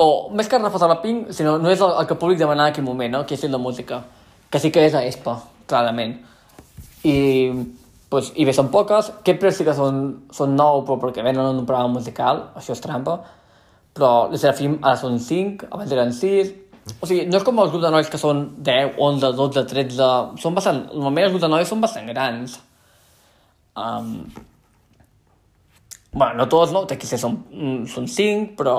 O, més que resposta a Blackpink, sinó no és el, el que el públic demanava en aquell moment, no? Que és la música. Que sí que és a ESPA, clarament. I, pues, i bé, són poques. Què sí que són, són nou, però perquè venen en un programa musical, això és trampa. Però les Serafim ara són 5, abans eren 6, o sigui, no és com els grups de nois que són 10, 11, 12, 13... Són bastant... Normalment els grups de nois són bastant grans. Um, bueno, no tots, no? Que ser són, són 5, però...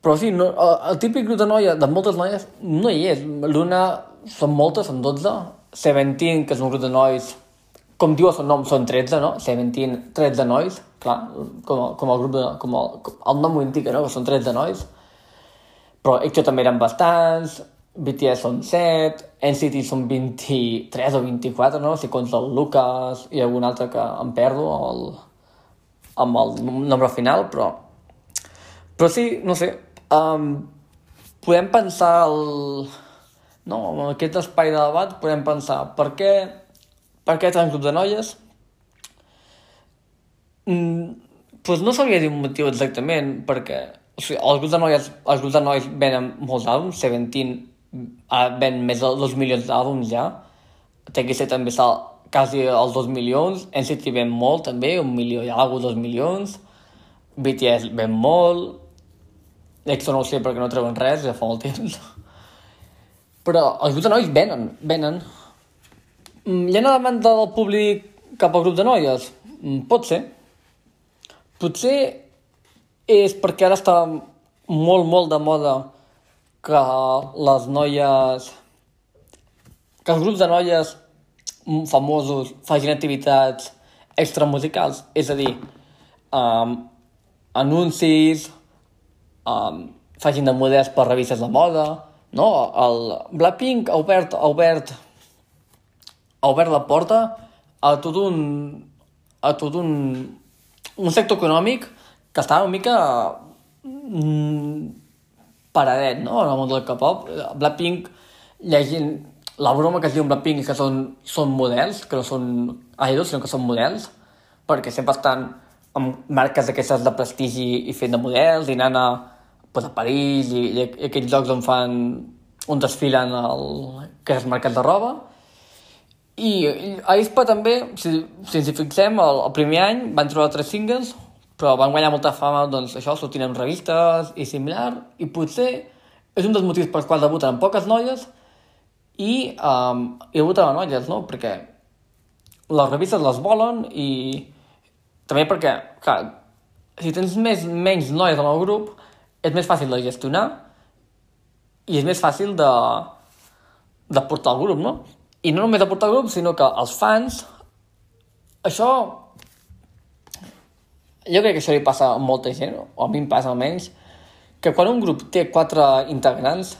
Però sí, no, el, el típic grup de noia, de moltes noies, no hi és. L'una són moltes, són 12. Seventeen, que és un grup de nois, com diu el seu nom, són 13, no? Seventeen, 13 nois, clar, com, com el grup de... Com el, com el nom ho indica, no? Que són 13 nois però EXO també eren bastants, BTS són 7, NCT són 23 o 24, no? Si comptes el Lucas i algun altre que em perdo el, amb el nombre final, però... Però sí, no sé, um, podem pensar el... No, en aquest espai de debat podem pensar per què, per què tants grups de noies? Mm, doncs no sabria dir un motiu exactament, perquè o sigui, els grups de noies, els grups de nois venen molts àlbums, Seventeen uh, ven més de 2 milions d'àlbums ja, TXT també està quasi als 2 milions, NCT ven molt també, un milió i alguna dos milions, BTS ven molt, EXO no ho sé perquè no treuen res, ja fa molt temps. Però els grups de nois venen, venen. Mm, hi ha una demanda del públic cap al grup de noies? Mm, pot ser. Potser és perquè ara està molt, molt de moda que les noies... que els grups de noies famosos facin activitats extramusicals, és a dir, um, anuncis, um, facin de models per revistes de moda, no? El Blackpink ha obert, ha obert, ha obert la porta a tot un, a tot un, un sector econòmic que estava una mica mm, paradet, no?, en el món del K-pop. Blackpink, llegint la broma que es diu Blackpink que són, són models, que no són idols, sinó que són models, perquè sempre estan amb marques d'aquestes de prestigi i fent de models, i anant a, pues, a París i, i, aquells llocs on fan on desfilen el, aquestes marques de roba. I, i a ISPA també, si, si ens hi fixem, el, el primer any van trobar tres singles, però van guanyar molta fama, doncs això, sortint en revistes i similar, i potser és un dels motius pels quals debuten poques noies i, um, i debuten amb noies, no? Perquè les revistes les volen i també perquè, clar, si tens més, menys noies en el grup, és més fàcil de gestionar i és més fàcil de, de portar el grup, no? I no només de portar el grup, sinó que els fans... Això... Jo crec que això li passa a molta gent, o a mi em passa almenys, que quan un grup té quatre integrants,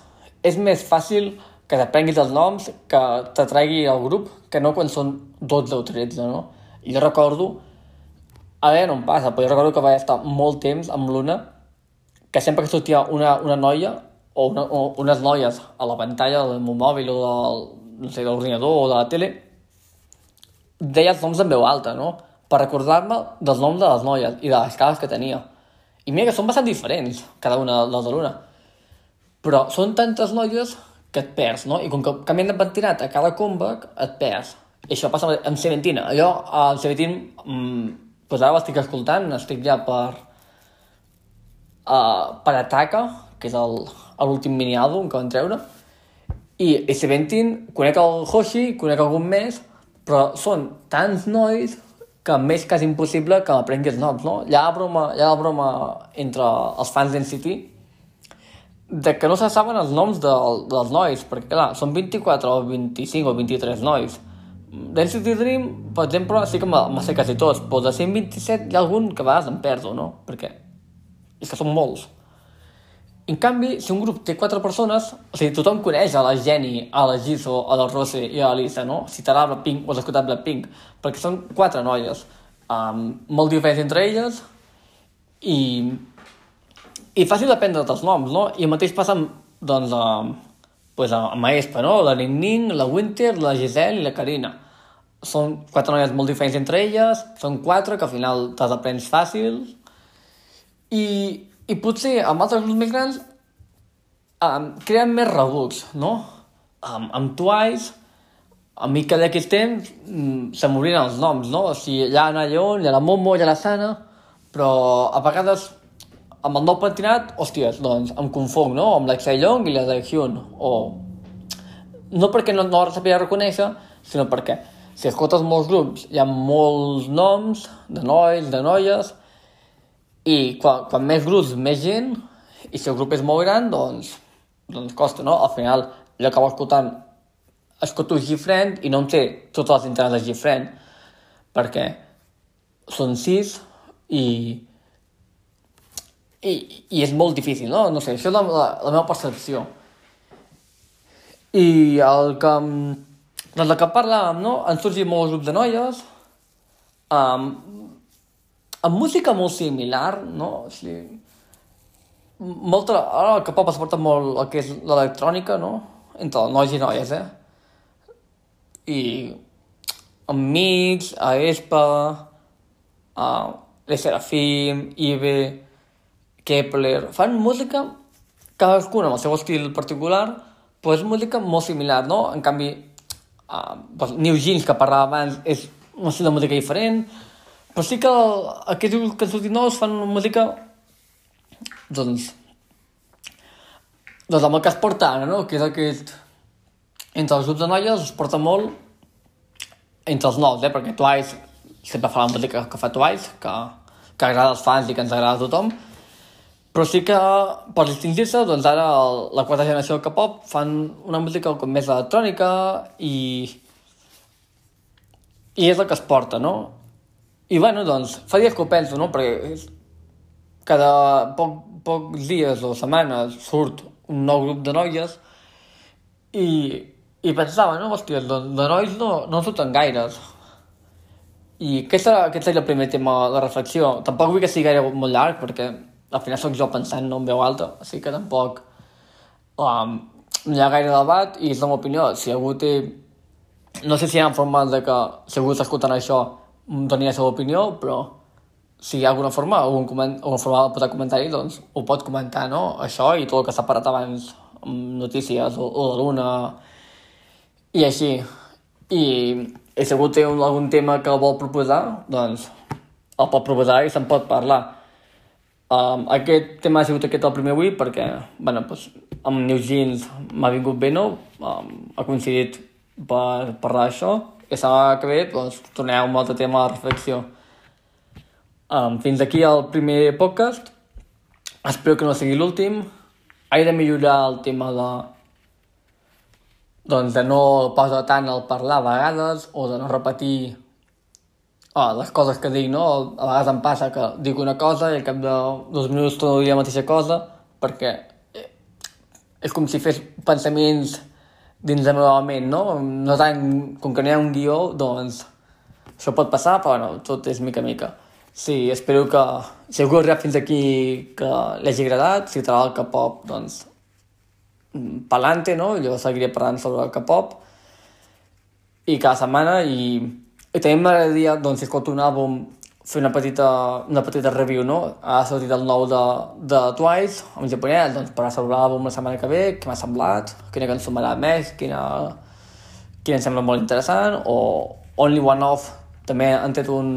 és més fàcil que t'aprenguis els noms, que t'atraigui al grup, que no quan són 12 o 13, no? I jo recordo, a veure, no em passa, però jo recordo que vaig estar molt temps amb l'una, que sempre que sortia una, una noia, o, una, o unes noies a la pantalla del meu mòbil o del, no sé, de l'ordinador o de la tele, deia els noms en veu alta, no? Per recordar-me dels noms de les noies i de les cares que tenia. I mira que són bastant diferents, cada una de les de l'una. Però són tantes noies que et perds, no? I com que canvien de pentinat a cada comeback, et perds. I això passa amb Seventeen. Allò, el Seventeen, mmm, pues ara l'estic escoltant, estic ja per... Uh, per Ataca, que és l'últim mini-àlbum que van treure, i, Seventeen, conec el Hoshi, conec algun més, però són tants nois que més quasi impossible que m'aprengui els noms, no? Hi ha la broma, hi ha la broma entre els fans d'NCT de que no se saben els noms de, dels nois, perquè clar, són 24 o 25 o 23 nois. D'NCT Dream, per exemple, sí que me sé quasi tots, però de 127 hi ha algun que a vegades em perdo, no? Perquè és que són molts. En canvi, si un grup té quatre persones, o sigui, tothom coneix a la Jenny, a la Jisoo, a la Rose i a la Lisa, no? Si t'agrada Blackpink o has escoltat Blackpink, perquè són quatre noies, um, molt diferents entre elles, i, i fàcil d'aprendre els noms, no? I el mateix passa amb, doncs, amb, pues, amb Aespa, no? La Ning Ning, la Winter, la Giselle i la Karina. Són quatre noies molt diferents entre elles, són quatre que al final te'ls aprens fàcil, i, i potser amb altres grups més grans um, creen més rebuts, no? Um, amb Twice, a mi cada X temps mm, se m'obrien els noms, no? O sigui, hi ha la Lleon, hi ha la Momo, hi ha la Sana, però a vegades amb el nou pentinat, hòsties, doncs em confong, no? Amb la Young i la Hyun, o... No perquè no, no la sabia reconèixer, sinó perquè si escoltes molts grups hi ha molts noms de nois, de noies, i quan, quan més grups, més gent, i si el grup és molt gran, doncs, doncs costa, no? Al final, jo acabo escoltant, escolto Gfriend i no em sé totes les internes de Gfriend, perquè són sis i, i, i és molt difícil, no? No sé, això és la, la, la meva percepció. I el que... Doncs el que parlàvem, no? Han sorgit molts grups de noies, um, amb música molt similar, no? O sigui, molta, ara el que pop es porta molt el que és l'electrònica, no? Entre nois i noies, eh? I amb Mix, a Espa, a Le Serafim, Ibe, Kepler... Fan música, cadascuna amb el seu estil particular, però és música molt similar, no? En canvi, uh, pues, New Jeans, que parlava abans, és un estil de música diferent, però sí que aquests que han nous fan una música doncs doncs amb el que es porta ara, no? Que és aquest... Entre els grups de noies es porta molt entre els nous, eh? Perquè Twice sempre fa la música que fa Twice, que, que agrada als fans i que ens agrada a tothom. Però sí que, per distingir-se, doncs ara el, la quarta generació del K-pop fan una música com més electrònica i... i és el que es porta, no? I bueno, doncs, fa dies que ho penso, no? Perquè cada poc, pocs dies o setmanes surt un nou grup de noies i, i pensava, no? Hòstia, de, de nois no, no surten gaires. I aquest, aquest seria el primer tema de reflexió. Tampoc vull que sigui gaire molt llarg, perquè al final sóc jo pensant no en veu alta, així que tampoc um, no hi ha gaire debat i és la meva opinió. Si algú té... No sé si hi ha format de que si algú està escoltant això doni la seva opinió, però si hi ha alguna forma, algun coment, alguna forma de posar comentari, doncs ho pot comentar, no? Això i tot el que s'ha parat abans notícies o, o de l'una i així. I, i si algú té un, algun tema que vol proposar, doncs el pot proposar i se'n pot parlar. Um, aquest tema ha sigut aquest el primer avui perquè, bueno, doncs, amb New Jeans m'ha vingut bé, no? Um, ha coincidit per parlar d'això i la setmana que ve doncs, tornem a un altre tema de reflexió. Um, fins aquí el primer podcast. Espero que no sigui l'últim. He de millorar el tema de doncs de no posar tant el parlar a vegades o de no repetir oh, les coses que dic, no? A vegades em passa que dic una cosa i al cap de dos minuts torno a dir la mateixa cosa perquè eh, és com si fes pensaments dins la meva ment, no? No tant, com que no hi ha un guió, doncs això pot passar, però no, tot és mica mica. Sí, espero que si algú ha fins aquí que li hagi agradat, si troba el K-pop, doncs pa'lante, no? Jo seguiré parlant sobre el K-pop i cada setmana i, i també m'agradaria, doncs, si un àlbum, fer una petita, una petita review, no? Ha sortit el nou de, de Twice, en japonès, doncs, per sobre l'àlbum la setmana que ve, què m'ha semblat, quina cançó m'agrada més, quina, quina em sembla molt interessant, o Only One Off, també han tret un,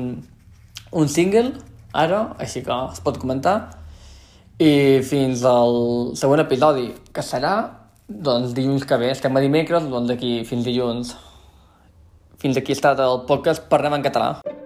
un single, ara, així que es pot comentar, i fins al següent episodi, que serà doncs dilluns que ve. Estem a dimecres, doncs d'aquí fins dilluns. Fins aquí ha estat el podcast Parlem en català.